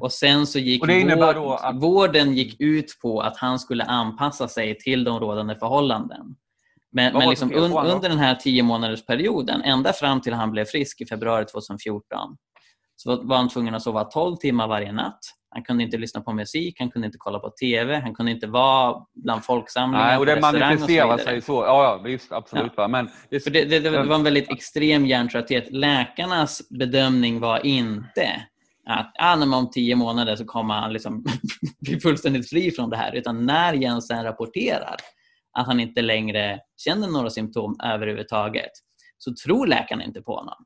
Och sen så gick vård, att... vården gick ut på att han skulle anpassa sig till de rådande förhållanden. Men, men liksom un, under den här tio månaders perioden, ända fram till han blev frisk i februari 2014, så var han tvungen att sova 12 timmar varje natt. Han kunde inte lyssna på musik, han kunde inte kolla på TV, han kunde inte vara bland folksamlingar Nej, och det manifesterar sig så. Ja, ja visst, absolut. Ja. Men det, det, det, det, var en väldigt extrem hjärntrötthet. Läkarnas bedömning var inte att ah, om tio månader så kommer han liksom bli fullständigt fri från det här. Utan när Jensen rapporterar att han inte längre känner några symptom överhuvudtaget så tror läkarna inte på honom.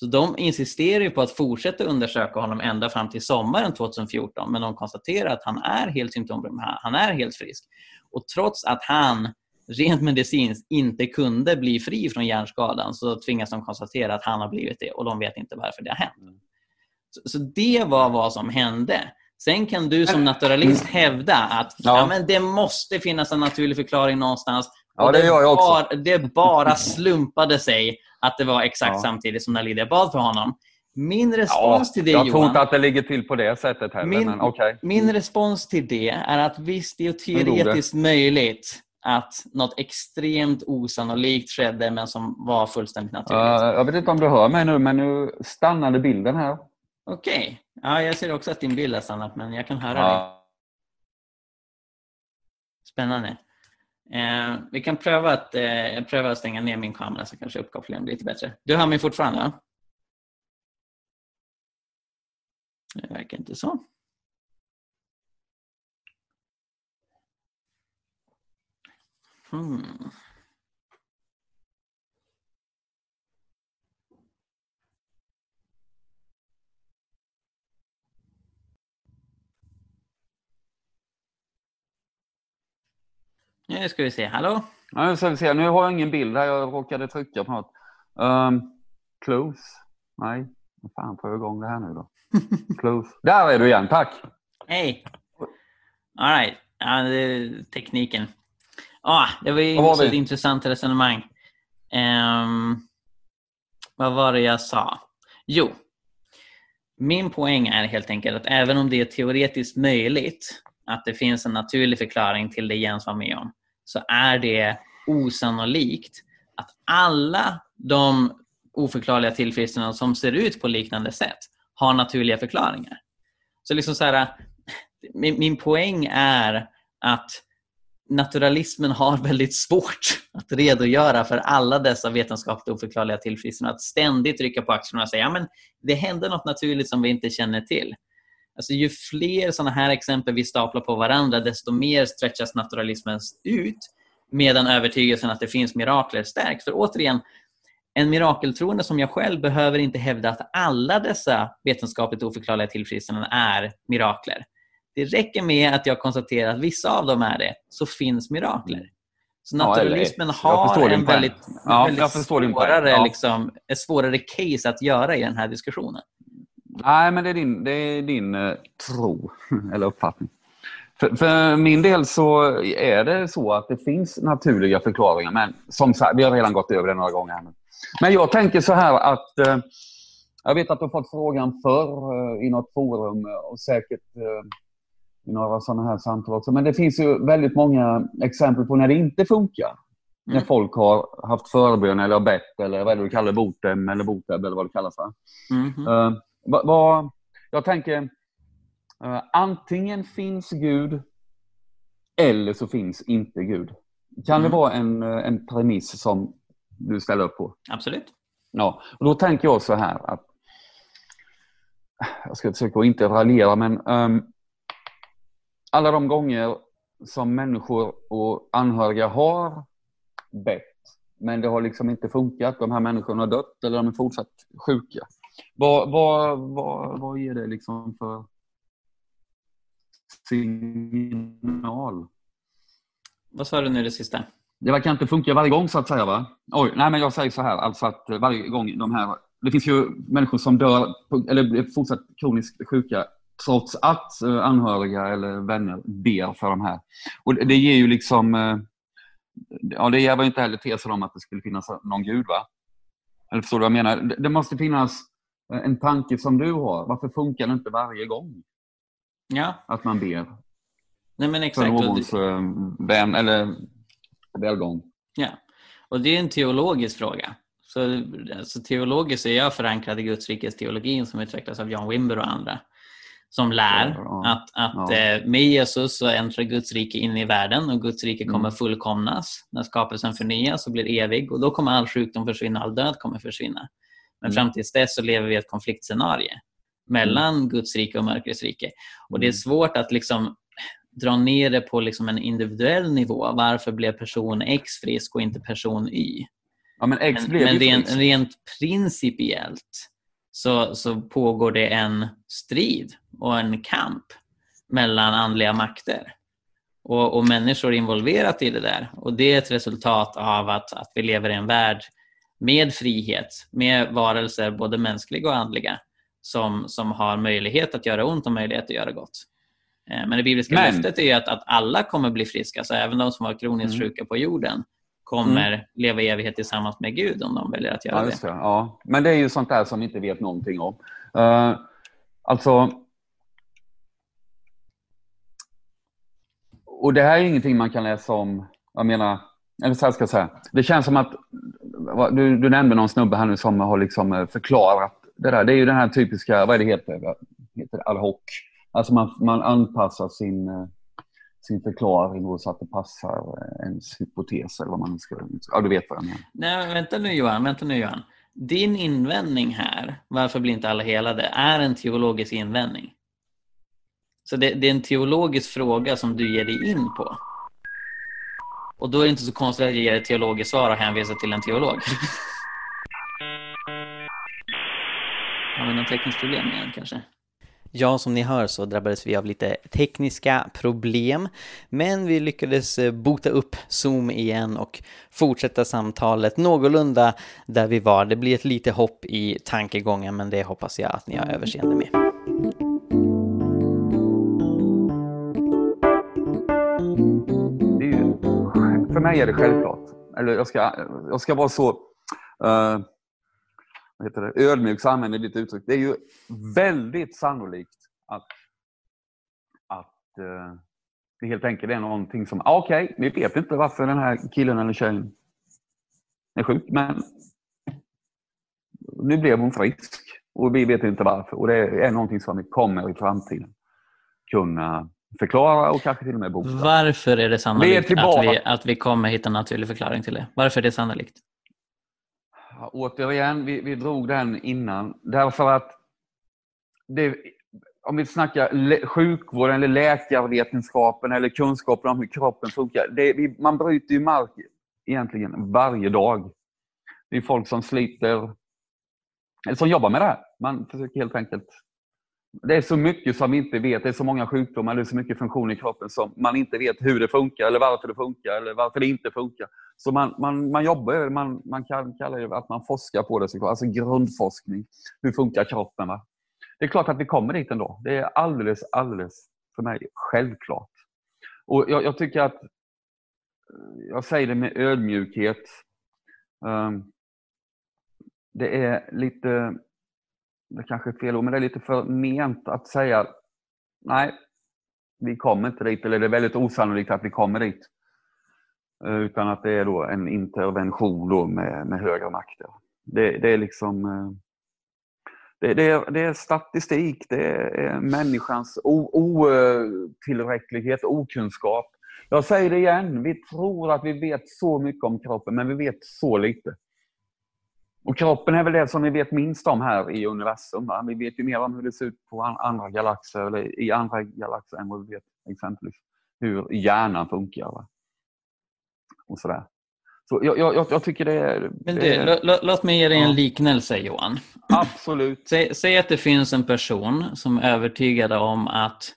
Så de insisterar på att fortsätta undersöka honom ända fram till sommaren 2014 men de konstaterar att han är helt symptomfri, han är helt frisk. Och trots att han rent medicinskt inte kunde bli fri från hjärnskadan så tvingas de konstatera att han har blivit det och de vet inte varför det har hänt. Mm. Så, så det var vad som hände. Sen kan du som naturalist hävda att ja. ja. men det måste finnas en naturlig förklaring någonstans. Ja, det, det gör jag också. Bara, det bara slumpade sig att det var exakt ja. samtidigt som när Lydia bad för honom. Min respons ja, till det, Jag Johan, tror inte att det ligger till på det sättet heller. Min, men okay. min respons till det är att visst, det är teoretiskt möjligt att något extremt osannolikt skedde men som var fullständigt naturligt. Uh, jag vet inte om du hör mig nu, men nu stannade bilden här. Okej. Okay. Ja, jag ser också att din bild har stannat, men jag kan höra ja. dig. Spännande. Eh, vi kan pröva att, eh, pröva att stänga ner min kamera så kanske uppkopplingen blir lite bättre. Du hör mig fortfarande? Va? Det verkar inte så. Hmm. Nu ska vi se. Hallå? Ja, nu ska vi se. Nu har jag ingen bild här. Jag råkade trycka på något. Um, close. Nej. Vad fan får jag igång det här nu då? close. Där är du igen. Tack. Hej! All right. Ja, det är tekniken. Ah, det var ju var ett intressant resonemang. Ehm, vad var det jag sa? Jo, min poäng är helt enkelt att även om det är teoretiskt möjligt att det finns en naturlig förklaring till det Jens var med om, så är det osannolikt att alla de oförklarliga tillfrisknanden som ser ut på liknande sätt har naturliga förklaringar. Så liksom så här, min, min poäng är att naturalismen har väldigt svårt att redogöra för alla dessa vetenskapligt oförklarliga tillfrisknanden. Att ständigt rycka på axlarna och säga att ja, det hände något naturligt som vi inte känner till. Alltså, ju fler sådana här exempel vi staplar på varandra, desto mer stretchas naturalismen ut medan övertygelsen att det finns mirakler stärks. För återigen, en mirakeltroende som jag själv behöver inte hävda att alla dessa vetenskapligt oförklarliga tillfrisknanden är mirakler. Det räcker med att jag konstaterar att vissa av dem är det, så finns mirakler. Så Ja, naturalismen jag har en väldigt, Ja, väldigt svårare, Ja. liksom, ett svårare case att göra i den här diskussionen. Nej, men det är din, det är din eh, tro eller uppfattning. För, för min del så är det så att det finns naturliga förklaringar. Men som sagt, vi har redan gått över det några gånger. Här nu. Men jag tänker så här att eh, jag vet att du har fått frågan förr eh, i något forum och säkert eh, i några sådana här samtal också. Men det finns ju väldigt många exempel på när det inte funkar. När Mm. folk har haft förbön eller bett eller vad är det du kallar botem eller boteb eller vad det kallas för. Mhm. Vad, vad, jag tänker, eh, antingen finns Gud eller så finns inte Gud. Kan Mm. det vara en, eh, en premiss som du ställer upp på? Absolut. Ja, och då tänker jag så här att jag ska försöka att inte raljera, men ehm, alla de gånger som människor och anhöriga har bett, men det har liksom inte funkat, de här människorna har dött eller de är fortsatt sjuka. Vad, vad, vad, vad ger det liksom för signal? Vad sa du nu det sista? Det verkar inte funka varje gång så att säga va? Oj, nej men jag säger så här, alltså att varje gång de här... Det finns ju människor som dör, eller blir fortsatt kroniskt sjuka trots att eh, anhöriga eller vänner ber för de här. Och det, ger ju liksom... eh, Ja, det ger väl inte heller tesen om att det skulle finnas någon gud va? Eller förstår du vad jag menar? Det, måste finnas en tanke som du har. Varför funkar det inte varje gång Ja, att man ber nej men för exakt. Och någons eh, vän eller välgång? ja. och det är en teologisk fråga. Så, alltså, teologiskt är jag förankrad i Guds rikes teologin som utvecklas av John Wimber och andra. Som lär Ja, att, att ja. eh, med Jesus så äntrar Guds rike in i världen och Guds rike kommer Mm. fullkomnas. När skapelsen förnyas och blir evig och då kommer all sjukdom försvinna, all död kommer försvinna. Men Mm. fram tills dess så lever vi i ett konfliktscenario mellan Guds rike och mörkrets rike. Och det är Mm. svårt att liksom dra ner det på liksom en individuell nivå. Varför blev person X frisk och inte person Y? Ja, men X Men, blev men rent, rent principiellt så, så pågår det en strid och en kamp mellan andliga makter. Och, och människor involverat i det där. Och det är ett resultat av att, att vi lever i en värld med frihet, med varelser, både mänskliga och andliga, som, som har möjlighet att göra ont och möjlighet att göra gott. Eh, Men det bibliska Men- löftet är att, att alla kommer bli friska, så även de som var kroniskt Mm. sjuka på jorden kommer leva i evighet tillsammans med Gud om de väljer att göra Ja, det. Ja. Men det är ju sånt där som vi inte vet någonting om. Uh, alltså... Och det här är ingenting man kan läsa om. Jag menar, eller så här ska jag säga. Det känns som att, du, du nämnde någon snubbe här nu som har liksom eh, förklarat det där. Det är ju den här typiska, vad är det heter? Heter? Ad hoc. Alltså man, man anpassar sin, eh, sin förklaring så att det passar eh, ens hypotes eller vad man ska... Ja, du vet vad jag menar. Nej, vänta nu Johan, vänta nu Johan. din invändning här, varför blir inte alla helade, är en teologisk invändning. Så det, det, är en teologisk fråga som du ger dig in på. Och då är det inte så konstigt att jag ger ett teologiskt svar och hänvisar till en teolog. Har vi något tekniskt problem igen kanske? Ja, som ni hör så drabbades vi av lite tekniska problem, men vi lyckades eh, bota upp Zoom igen och fortsätta samtalet någorlunda där vi var. Det blir ett litet hopp i tankegången, men det hoppas jag att ni har överseende med. För mig är det självklart. Eller jag ska, jag ska vara så uh, vad heter det, ödmjuk, så använder ditt uttryck. Det är ju väldigt sannolikt att, att uh, det helt enkelt är någonting som, ah, okej, okay, vi vet inte varför den här killen eller tjejen är sjuk, men nu blev hon frisk och vi vet inte varför. Och det är någonting som vi kommer i framtiden kunna förklara och kanske till och med bota. Varför är det sannolikt är att, vi, att vi kommer hitta en naturlig förklaring till det? Varför är det sannolikt? Ja, återigen, vi, vi drog den innan. Därför att det, om vi snackar sjukvården eller läkarvetenskapen eller kunskapen om hur kroppen funkar. Det, vi, man bryter ju mark egentligen varje dag. Det är folk som sliter, eller som jobbar med det här. Man försöker helt enkelt det är så mycket som vi inte vet. Det är så många sjukdomar, det är så mycket funktioner i kroppen som man inte vet hur det funkar eller varför det funkar eller varför det inte funkar. Så man, man, man jobbar, man, man kan kalla det att man forskar på det, alltså grundforskning. Hur funkar kroppen? Va? Det är klart att vi kommer dit ändå. Det är alldeles, alldeles för mig självklart. Och jag, jag tycker att, eh, jag säger det med ödmjukhet, um, det är lite det kanske är fel ord, men det är lite för ment att säga nej, vi kommer inte dit, eller det är väldigt osannolikt att vi kommer dit. Eh, utan att det är då en intervention då med, med högre makter. Det, det är liksom eh, det, det, är, det är statistik, det är människans otillräcklighet, okunskap. Jag säger det igen, vi tror att vi vet så mycket om kroppen, men vi vet så lite. Och kroppen är väl det som vi vet minst om här i universum. Va? Vi vet ju mer om hur det ser ut på andra galaxer, eller i andra galaxer än vad vi vet exempelvis hur hjärnan funkar. Va? Och sådär. Så jag, jag, jag tycker det är... Men du, låt mig ge dig en liknelse Johan. Absolut. Säg, säg, att det finns en person som är övertygad om att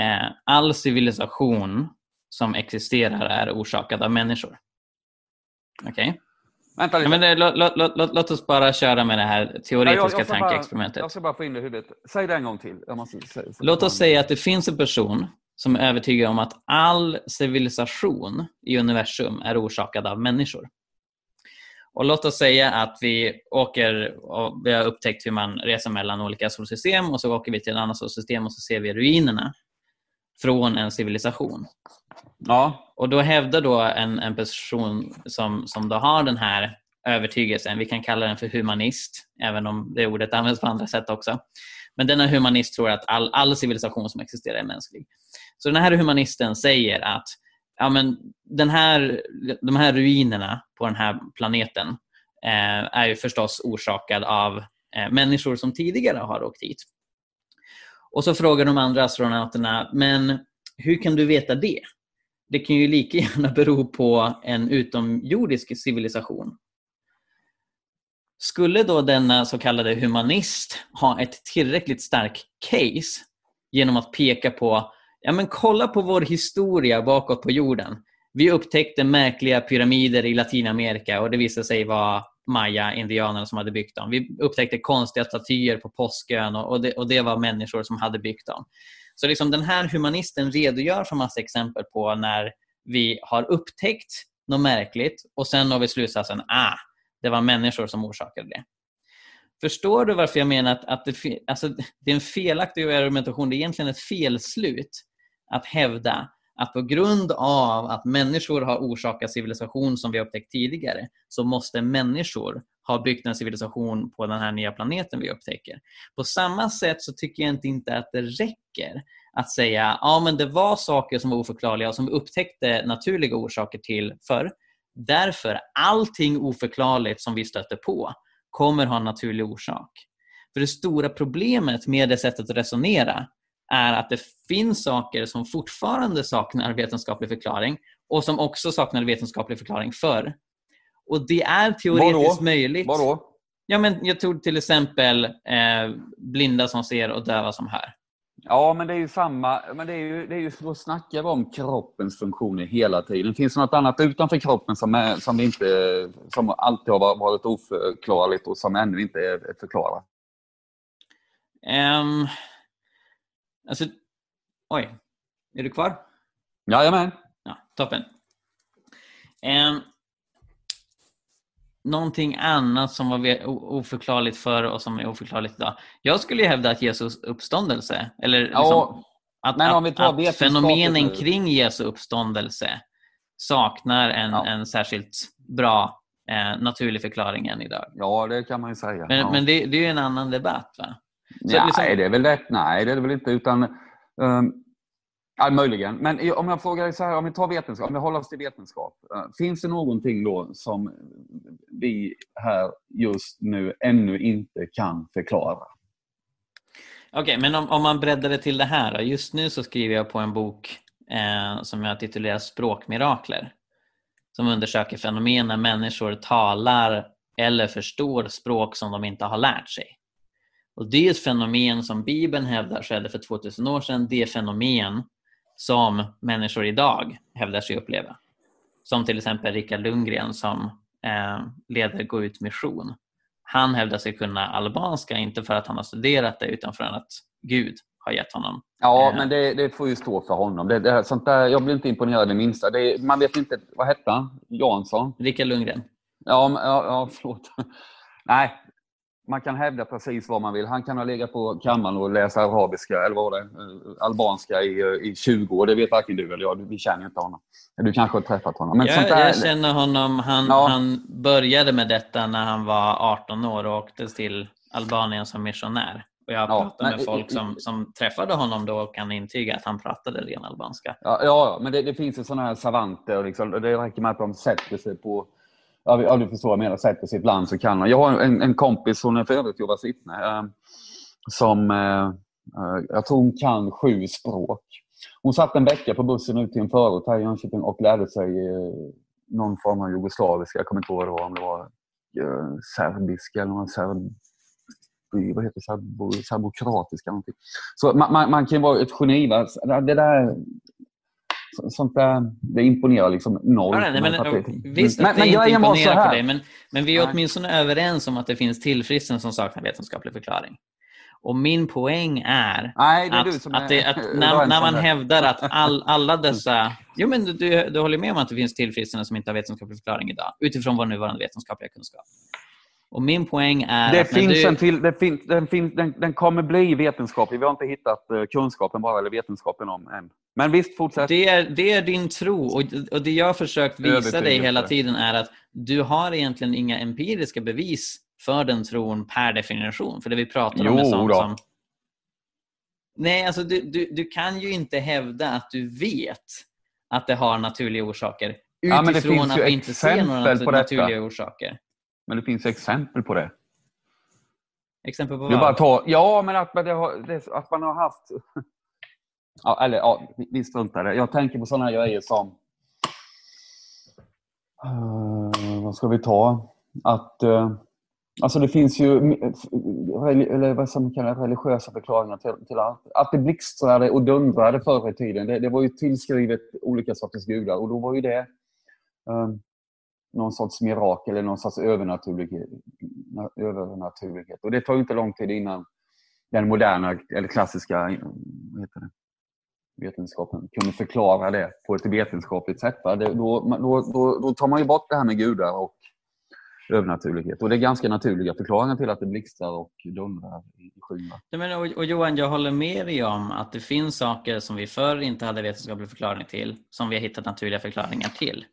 eh, all civilisation som existerar är orsakad av människor. Okej? Okay? Vänta lite. Ja, men det, låt, låt, låt, låt, oss bara köra med det här teoretiska ja, jag, jag tankeexperimentet. Bara, jag ska bara få in det i huvudet. Säg det en gång till. Måste, säga, låt oss säga att det finns en person som är övertygad om att all civilisation i universum är orsakad av människor. Och låt oss säga att vi åker och vi har upptäckt hur man reser mellan olika solsystem och så åker vi till ett annat solsystem och så ser vi ruinerna från en civilisation. Ja. Och då hävdar då en, en person som, som då har den här övertygelsen, vi kan kalla den för humanist, även om det ordet används på andra sätt också. Men denna humanist tror att all, all civilisation som existerar är mänsklig. Så den här humanisten säger att ja, men den här, de här ruinerna på den här planeten eh, är ju förstås orsakad av eh, människor som tidigare har åkt hit. Och så frågar de andra astronauterna, men hur kan du veta det? Det kan ju lika gärna bero på en utomjordisk civilisation. Skulle då denna så kallade humanist ha ett tillräckligt starkt case genom att peka på ja men kolla på vår historia bakåt på jorden. Vi upptäckte märkliga pyramider i Latinamerika och det visade sig vara maya-indianerna som hade byggt dem. Vi upptäckte konstiga statyer på Påskön och det, och det var människor som hade byggt dem. Så liksom den här humanisten redogör för massa exempel på när vi har upptäckt något märkligt och sen har vi slutsatsen ah, det var människor som orsakade det. Förstår du varför jag menar att, att det, alltså, det är en felaktig argumentation, det är egentligen ett felslut att hävda att på grund av att människor har orsakat civilisation som vi upptäckt tidigare så måste människor har byggt en civilisation på den här nya planeten vi upptäcker. På samma sätt så tycker jag inte att det räcker att säga ja men det var saker som var oförklarliga och som vi upptäckte naturliga orsaker till förr. Därför, allting oförklarligt som vi stöter på kommer ha en naturlig orsak. För det stora problemet med det sättet att resonera är att det finns saker som fortfarande saknar vetenskaplig förklaring och som också saknade vetenskaplig förklaring förr. Och det är teoretiskt Vadå? möjligt. Vadå? Ja, men jag tog till exempel eh, blinda som ser och döva som hör. Ja, men det är ju samma. Men det är ju, det är ju, då snackar vi om kroppens funktioner hela tiden. Finns det något annat utanför kroppen som, är, som, inte, som alltid har varit oförklarligt och som ännu inte är förklarat? Um, alltså, oj, är du kvar? Jajamän. Ja, toppen. Um, någonting annat som var oförklarligt förr och som är oförklarligt idag. Jag skulle ju hävda att Jesus uppståndelse, eller liksom, Ja, att, att, tar att fenomenen nu. kring Jesu uppståndelse saknar en, Ja. en särskilt bra eh, naturlig förklaring än idag. ja, det kan man ju säga. Men, ja. men det, det är ju en annan debatt. va? så ja, liksom- Nej, det är väl det. Nej, det är det väl inte. Utan, um, ja, möjligen. Men om jag frågar dig så här, om vi tar vetenskap, om vi håller oss till vetenskap. Eh, finns det någonting då som vi här just nu ännu inte kan förklara? Okej, men om, om man breddar det till det här. Då. Just nu så skriver jag på en bok eh, som jag titulerar Språkmirakler. Som undersöker fenomen när människor talar eller förstår språk som de inte har lärt sig. Och Det är ett fenomen som Bibeln hävdar skedde för 2000 år sedan. Det är fenomen som människor idag hävdar sig uppleva. Som till exempel Rickard Lundgren som eh, leder Gå ut mission. Han hävdar sig kunna albanska, inte för att han har studerat det utan för att Gud har gett honom. Ja, Eh. men det, det får ju stå för honom. Det, det, sånt där, jag blir inte imponerad det minsta. Det, man vet inte, vad hette han? Jansson? Rickard Lundgren. Ja, men- ja, ja förlåt. Nej, man kan hävda precis vad man vill. Han kan ha legat på kammaren och läsa arabiska, eller vad var det, Eh, albanska i, eh, i 20 år. Det vet varken du eller jag. Vi känner inte honom. Du kanske har träffat honom. Men Jag, där, jag känner honom. Han, Ja. han började med detta när han var 18 år och åkte till Albanien som missionär. Och jag har Ja, pratat men med folk som, som träffade honom då och kan intyga att han pratade ren albanska. Ja, ja, ja, men det, det finns ju sådana här savanter. och Liksom, och det räcker med att de sätter sig på... Ja, ja, du förstår vad jag menar. Sätter sig i ett land så kan han. Jag har en, en kompis, hon är för övrigt Jehovas vittne, ehm, eh, som eh, jag tror hon kan sju språk. Hon satt en vecka på bussen ut till en förort här i Jönköping och lärde sig eh, någon form av jugoslaviska. Jag kommer inte ihåg vad det var, om det var eh, serbiska eller någon serb, vad heter serbo, serbokratiska. Någonting. Så man, man, man kan ju vara ett geni. Va? Det där, sånt där, det imponerar liksom noll. Ja, nej, men, det- visst men, men inte var så imponerar på här. dig, men, men vi är Nej. åtminstone överens om att det finns tillfrisknande som saknar vetenskaplig förklaring. Och min poäng är Nej, att, det, när, när man hävdar att all, alla dessa... Jo, men du, du, du håller med om att det finns tillfrisknande som inte har vetenskaplig förklaring idag utifrån vår nuvarande vetenskapliga kunskap. Och min poäng är Det finns du, en till, det finns, den, finns, den, den kommer bli vetenskaplig. Vi har inte hittat eh, kunskapen bara, eller vetenskapen om än. Men visst, fortsätt. det, är, det är din tro och, och det jag har försökt visa dig hela tiden är att du har egentligen inga empiriska bevis för den tron per definition. För det vi pratar om är sånt som... Nej, alltså du, du, du kan ju inte hävda att du vet att det har naturliga orsaker Ja, utifrån finns att vi inte ser några på detta. naturliga orsaker. Men det finns exempel på det. Exempel på bara vad? att ta, ja, men att, att man har haft... Ja, eller ja, vi- struntar det. Jag tänker på sådana här grejer som... Eh, vad ska vi ta? Att... eh, alltså det finns ju eller vad som kallas religiösa förklaringar till, till allt. Att det blixtrade och dundrade förr i tiden. Det, det var ju tillskrivet olika sorters gudar och då var ju det eh, någon sorts mirakel eller någon sorts övernaturlighet. övernaturlighet. Och det tar ju inte lång tid innan den moderna eller klassiska vad heter det, vetenskapen kunde förklara det på ett vetenskapligt sätt. Va? Det, då, då, då, då tar man ju bort det här med gudar och övernaturlighet. Och det är ganska naturliga förklaringar till att det blixtrar och dundrar i skyn. och, och Johan, jag håller med dig om att det finns saker som vi förr inte hade vetenskaplig förklaring till, som vi har hittat naturliga förklaringar till.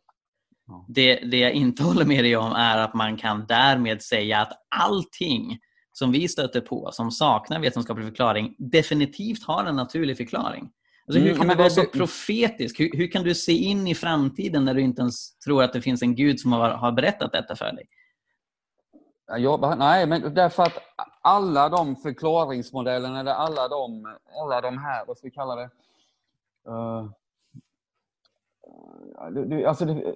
Ja. Det, det jag inte håller med dig om är att man kan därmed säga att allting som vi stöter på som saknar vetenskaplig förklaring definitivt har en naturlig förklaring. Alltså, hur Mm, kan men du vara så det- profetisk? Hur, hur kan du se in i framtiden när du inte ens tror att det finns en gud som har, har berättat detta för dig? Ja, nej, men därför att alla de förklaringsmodellerna, eller alla de, alla de här, vad ska vi kalla det? Uh, alltså det,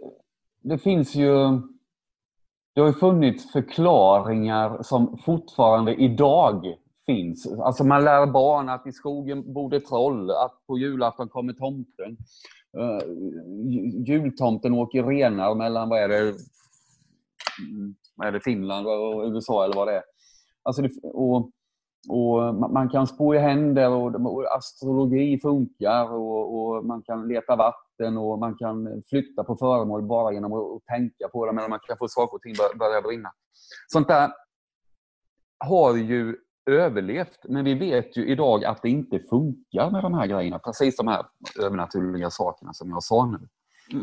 det finns ju... Det har ju funnits förklaringar som fortfarande idag finns. Alltså man lär barn att i skogen bor det troll, att på julafton kommer tomten. Uh, jultomten åker renar mellan, vad är det, vad är det Finland och USA eller vad det är. Alltså det, och, och man kan spå i händer och, och astrologi funkar och, och, man kan leta vatten och man kan flytta på föremål bara genom att tänka på dem eller man kan få saker och ting börja brinna. Sånt där har ju överlevt, men vi vet ju idag att det inte funkar med de här grejerna. Precis de här övernaturliga sakerna som jag sa nu.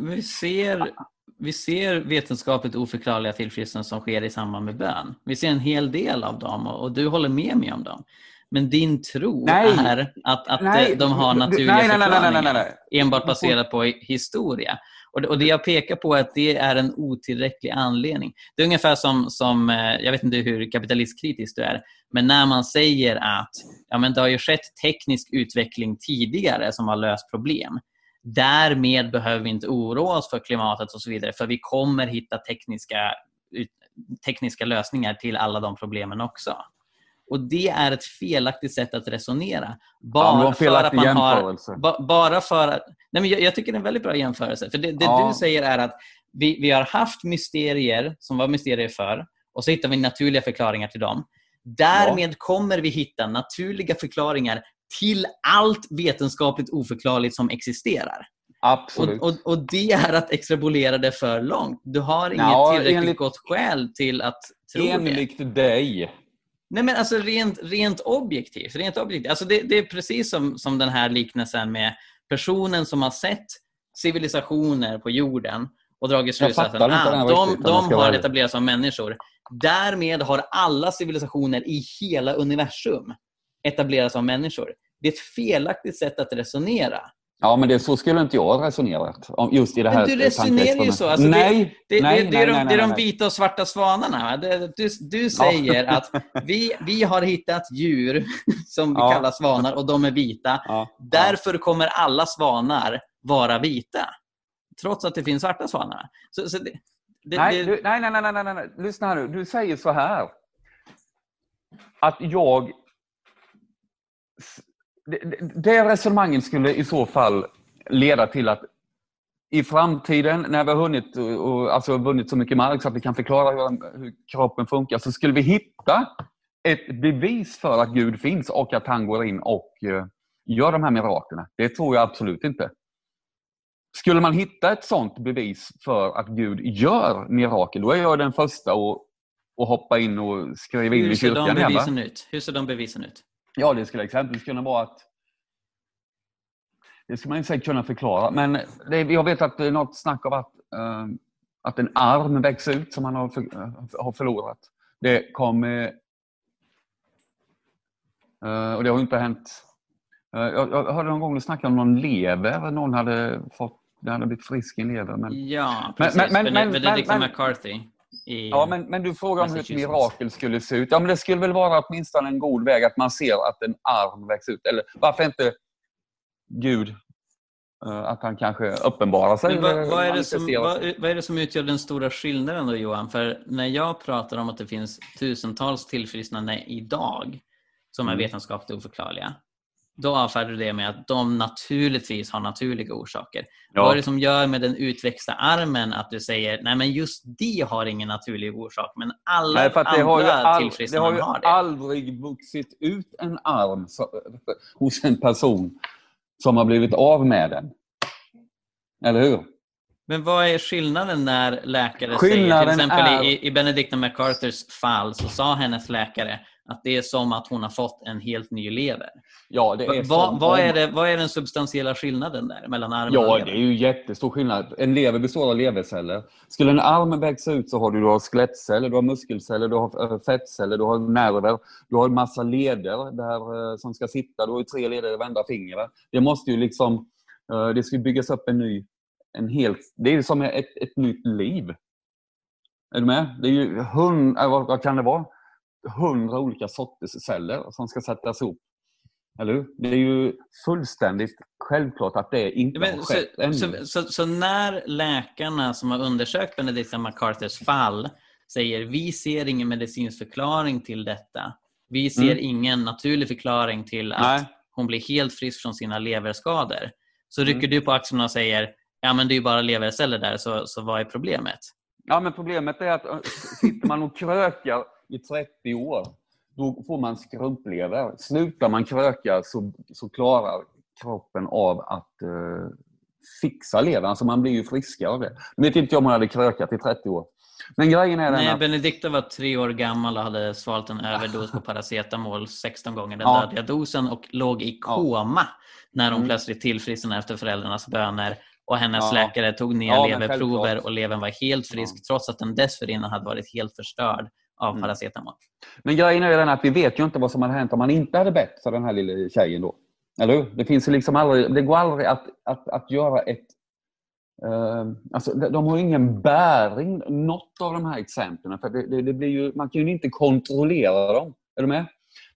Vi ser, vi ser vetenskapligt oförklarliga tillfrisknanden som sker i samband med bön. Vi ser en hel del av dem och du håller med mig om dem. Men din tro nej. är att, att nej. de har naturliga nej, förklaringar enbart baserat på historia. Och det, och det jag pekar på är att det är en otillräcklig anledning. Det är ungefär som, som eh, jag vet inte hur kapitalistkritisk du är, men när man säger att ja, men det har ju skett teknisk utveckling tidigare som har löst problem. Därmed behöver vi inte oroa oss för klimatet och så vidare, för vi kommer hitta tekniska, tekniska lösningar till alla de problemen också. Och det är ett felaktigt sätt att resonera. Bara ja, för att man jämförelse. har... Bara för att, nej men jag, jag, tycker det är en väldigt bra jämförelse. För Det, det ja. du säger är att vi, vi har haft mysterier som var mysterier för och så hittar vi naturliga förklaringar till dem. Därmed ja. kommer vi hitta naturliga förklaringar till allt vetenskapligt oförklarligt som existerar. Absolut. Och, och, och, det är att extrapolera det för långt. Du har inget ja, tillräckligt enligt, gott skäl till att tro enligt det. Enligt dig Nej men alltså rent, rent objektivt. Rent objektivt. Alltså det, det, är precis som, som den här liknelsen med personen som har sett civilisationer på jorden och dragit slutsatsen att ah, de, de har etablerats som människor. Därmed har alla civilisationer i hela universum etablerats av människor. Det är ett felaktigt sätt att resonera. Ja, men det, så skulle inte jag ha resonerat. Just i det här men du resonerar ju så. Alltså nej, det, det, nej, det, det, är de, det är de vita och svarta svanarna. Du, du säger ja. att vi, vi har hittat djur som vi ja. kallar svanar och de är vita. Ja. Därför kommer alla svanar vara vita. Trots att det finns svarta svanar. Så, så nej, du, nej, nej, nej, nej, nej, nej. Lyssna här nu. Du säger så här. Att jag det resonemanget skulle i så fall leda till att i framtiden, när vi har hunnit, och, alltså vunnit så mycket mark så att vi kan förklara hur, hur kroppen funkar, så skulle vi hitta ett bevis för att Gud finns och att han går in och uh, gör de här miraklerna. Det tror jag absolut inte. Skulle man hitta ett sådant bevis för att Gud gör mirakel, då är jag den första att, att hoppa in och skriva in i kyrkan. Hur ser de bevisen ut? Hur ser de bevisen ut? Ja, det skulle exempelvis kunna vara att det skulle man säkert kunna förklara, men det, jag vet att det är något snack av att, uh, att en arm växer ut som man har, för, har förlorat. Det kom... Uh, och det har inte hänt... Jag, jag hörde någon gång du snackade om någon lever, någon hade fått den hade blivit frisk i en lever. Men... Ja, precis. Men, men, men, Benedict McCarthy. I ja, men, men du frågar om hur ett mirakel skulle se ut. Ja, men det skulle väl vara åtminstone en god väg att man ser att en arm växer ut. Eller varför inte Gud eh, att han kanske uppenbarar sig. Vad, vad, är som, vad, vad, är det som utgör den stora skillnaden då Johan? För när jag pratar om att det finns tusentals tillfrisknande idag som är mm. vetenskapligt oförklarliga då avfärdar du det med att de naturligtvis har naturliga orsaker. Ja. Vad är det som gör med den utväxta armen att du säger nej men just det har ingen naturlig orsak men alla nej, för det andra har har det? Det har ju aldrig vuxit ut en arm hos en person som har blivit av med den. Eller hur? Men vad är skillnaden när läkare skillnaden säger, till exempel är... i, i Benedicta MacArthurs fall så sa hennes läkare att det är som att hon har fått en helt ny lever. Ja, det är vad, vad, är det, vad är den substantiella skillnaden där mellan armen ja, och lever? Ja, det är ju jättestor skillnad. En lever består av leverceller. Skulle en arm växa ut så har du, du har skelettceller, du har muskelceller, du har eh, fettceller, du har nerver, du har en massa leder där, eh, som ska sitta. Du har tre leder i varenda finger. Det måste ju liksom, eh, det ska byggas upp en ny, en helt, det är som ett, ett nytt liv. Är du med? Det är ju hund, vad, vad kan det vara? Hundra olika sorters celler som ska sättas ihop. Eller hur? Det är ju fullständigt självklart att det inte Men, har så, skett ännu. så, så, så när läkarna som har undersökt Benedicta McCarthys fall säger vi ser ingen medicinsk förklaring till detta. Vi ser Mm. ingen naturlig förklaring till att Nej. hon blir helt frisk från sina leverskador. Så rycker Mm. du på axlarna och säger ja men det är ju bara leverceller där, så, så vad är problemet? Ja, men problemet är att äh, sitter man och krökar i 30 år, då får man skrumplever. Slutar man kröka så, så klarar kroppen av att eh, fixa levern. Alltså man blir ju friskare av det. Nu vet inte jag om hon hade krökat i 30 år. Men grejen är Nej, att... Benedicta var tre år gammal och hade svalt en överdos på paracetamol 16 gånger den Ja. dödliga dosen och låg i Ja. koma när hon Mm. plötsligt tillfrisknade efter föräldrarnas böner och hennes Ja. läkare tog ner Ja, leverprover och levern var helt frisk Ja. trots att den dessförinnan hade varit helt förstörd av Mm. paracetamol. Men grejen är den att vi vet ju inte vad som hade hänt om man inte hade bett för den här lilla tjejen då. Eller hur? Det, finns ju liksom aldrig, det går aldrig att, att, att göra ett... eh, alltså, de, har ingen bäring, något av de här exemplen. För det, det, det blir ju, man kan ju inte kontrollera dem. Är du med?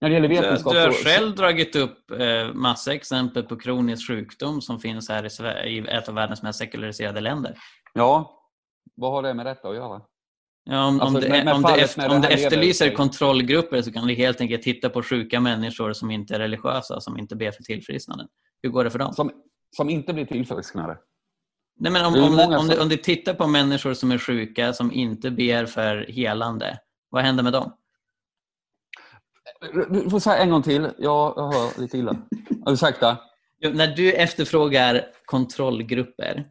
När det gäller Du, vetenskap... du har så- själv dragit upp eh, massa exempel på kronisk sjukdom som finns här i, Sverige, i ett av världens mest sekulariserade länder. Ja. Vad har det med detta att göra? Ja, om, Alltså, om, med- du, med om, du, fallet eft- med om här efterlyser lever- kontrollgrupper så kan du helt enkelt titta på sjuka människor som inte är religiösa, som inte ber för tillfrisknande. Hur går det för dem? Som, som inte blir tillfrisknade. Nej, men om, det om, du, om, du, om du tittar på människor som är sjuka, som inte ber för helande, vad händer med dem? Du får säga en gång till. Jag hör lite illa. Ursäkta. När du efterfrågar kontrollgrupper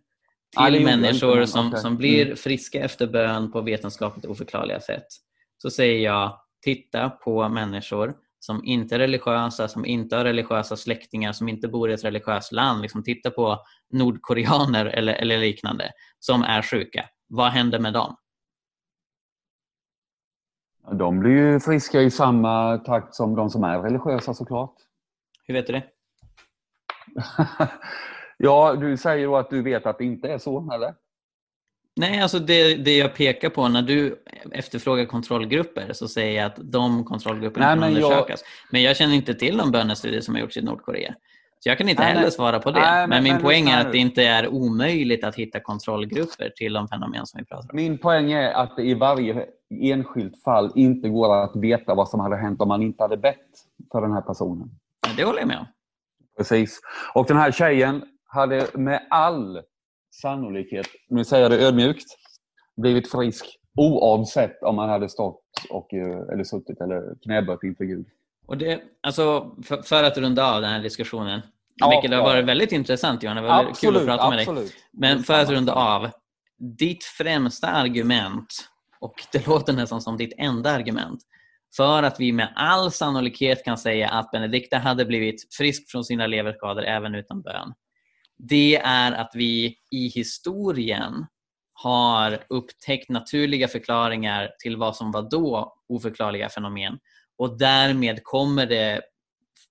till Ja, människor som, okej. som blir Mm. friska efter bön på vetenskapligt oförklarliga sätt, så säger jag titta på människor som inte är religiösa, som inte har religiösa släktingar, som inte bor i ett religiöst land. Liksom titta på nordkoreaner eller, eller liknande som är sjuka. Vad händer med dem? De blir ju friska i samma takt som de som är religiösa såklart. Hur vet du det? ja, du säger då att du vet att det inte är så, eller? Nej, alltså det, det jag pekar på när du efterfrågar kontrollgrupper så säger jag att de kontrollgrupperna Nej, kan men jag- undersökas. Men jag känner inte till de bönestudier som har gjorts i Nordkorea. Så jag kan inte Nej, heller svara på det. Nej, men, men- min men poäng är att det inte är omöjligt att hitta kontrollgrupper till de fenomen som vi pratar om. Min poäng är att det i varje enskilt fall inte går att veta vad som hade hänt om man inte hade bett för den här personen. Ja, Det håller jag med om. Precis. Och den här tjejen hade med all sannolikhet, nu säger jag det ödmjukt, blivit frisk oavsett om man hade stått och, eh, eller suttit eller knäbött inför Gud. Och det, alltså, för, för att runda av den här diskussionen, Ja, vilket har ja. varit väldigt intressant Johan, det var väldigt kul att prata med dig. absolut. Men för att runda av. Ditt främsta argument, och det låter nästan som ditt enda argument, för att vi med all sannolikhet kan säga att Benedikta hade blivit frisk från sina leverskador även utan bön. Det är att vi i historien har upptäckt naturliga förklaringar till vad som var då oförklarliga fenomen. Och därmed kommer det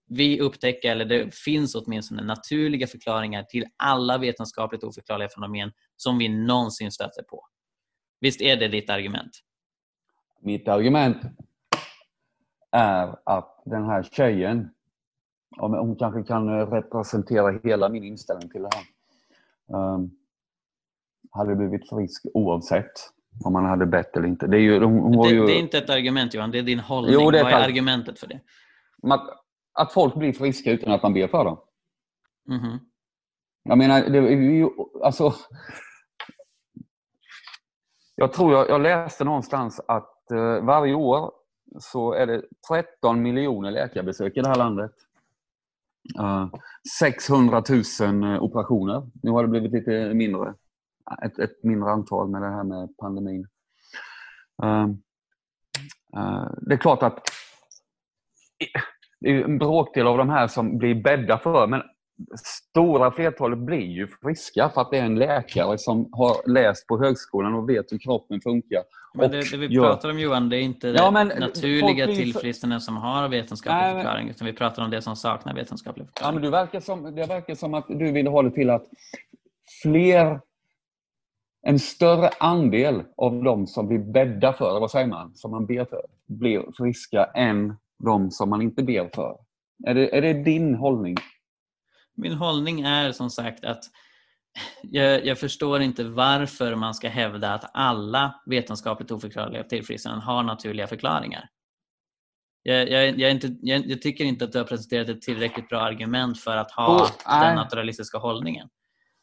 vi upptäcka, eller det finns åtminstone naturliga förklaringar till alla vetenskapligt oförklarliga fenomen som vi någonsin stöter på. Visst är det ditt argument? Mitt argument är att den här tjejen, om hon kanske kan eh, representera hela min inställning till det här, um, hade blivit frisk oavsett om man hade bett eller inte. Det är, ju, hon, hon Det, ju, det är inte ett argument Johan, det är din hållning. Jo, är Vad är argumentet för det? att, att folk blir friska utan att man ber för dem. Mhm. Jag menar, det är ju, alltså... Jag tror jag, jag läste någonstans att eh, varje år så är det 13 miljoner läkarbesök i det här landet. 600 000 eh, operationer. Nu har det blivit lite mindre. Ett, ett mindre antal med det här med pandemin. Eh, eh, det är klart att det är en bråkdel av de här som blir bädda för. Men stora flertalet blir ju friska för att det är en läkare som har läst på högskolan och vet hur kroppen funkar. Men det, det vi gör- pratar om Johan, det är inte Ja, det naturliga blir tillfrisknande som har vetenskaplig Nej, förklaring, utan vi pratar om det som saknar vetenskaplig Ja, förklaring. men du verkar som, det verkar som att du vill det till att fler en större andel av de som vi bäddar för, vad säger man, som man ber för, blir friska än de som man inte ber för. Är det, är det din hållning? Min hållning är som sagt att jag, jag, förstår inte varför man ska hävda att alla vetenskapligt oförklarliga tillfrisknanden har naturliga förklaringar. Jag, jag, jag, inte, jag, tycker inte att du har presenterat ett tillräckligt bra argument för att ha oh, den naturalistiska hållningen.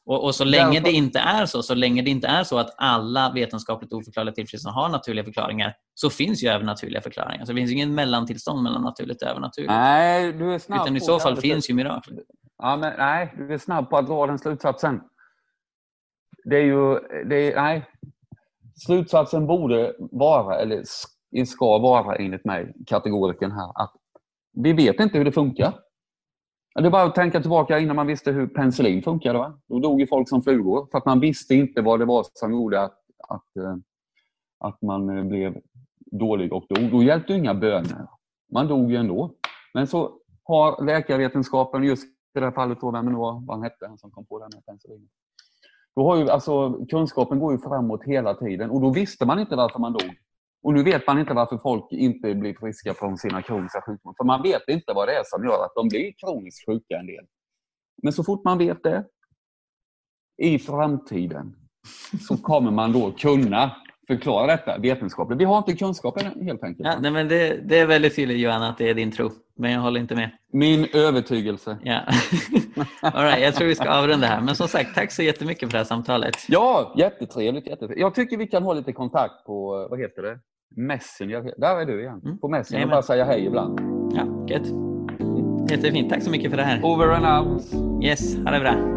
Och, och så länge Därför... det inte är så, så länge det inte är så att alla vetenskapligt oförklarliga tillfrisknanden har naturliga förklaringar, så finns ju övernaturliga förklaringar. Så det finns inget mellantillstånd mellan naturligt och övernaturligt. Nej, du är snabb Utan i så fall finns ju mirakel. Ja, men nej, du är snabb på att dra den slutsatsen. Det är ju... Det är, nej. Slutsatsen borde vara, eller ska vara enligt mig, kategoriken här, att vi vet inte hur det funkar. Det är bara att tänka tillbaka innan man visste hur penicillin funkade. Va? Då dog ju folk som flugor för att man visste inte vad det var som gjorde att, att, eh, att man eh, blev dålig och dog. Då hjälpte inga böner. Man dog ju ändå. Men så har läkarvetenskapen, just i det här fallet, då, vem det var, vad han hette, han som kom på den här penicillin. Då har ju, alltså, kunskapen går ju framåt hela tiden och då visste man inte varför man dog. Och nu vet man inte varför folk inte blir friska från sina kroniska sjukdomar. För man vet inte vad det är som gör att de blir kroniskt sjuka en del. Men så fort man vet det, i framtiden, så kommer man då kunna förklara detta vetenskapligt. Vi har inte kunskapen helt enkelt. Ja, nej, men det, det, är väldigt tydligt Johan att det är din tro, men jag håller inte med. Min övertygelse. Ja. All right, jag tror vi ska avrunda här. Men som sagt, tack så jättemycket för det här samtalet. Ja, jättetrevligt. jättetrevligt. Jag tycker vi kan ha lite kontakt på, vad heter det? Messenger. Där är du igen. Mm. På Messenger. Jajamän. bara säga hej ibland. Ja, gött. Jättefint. Tack så mycket för det här. Over and out. Yes, ha det bra.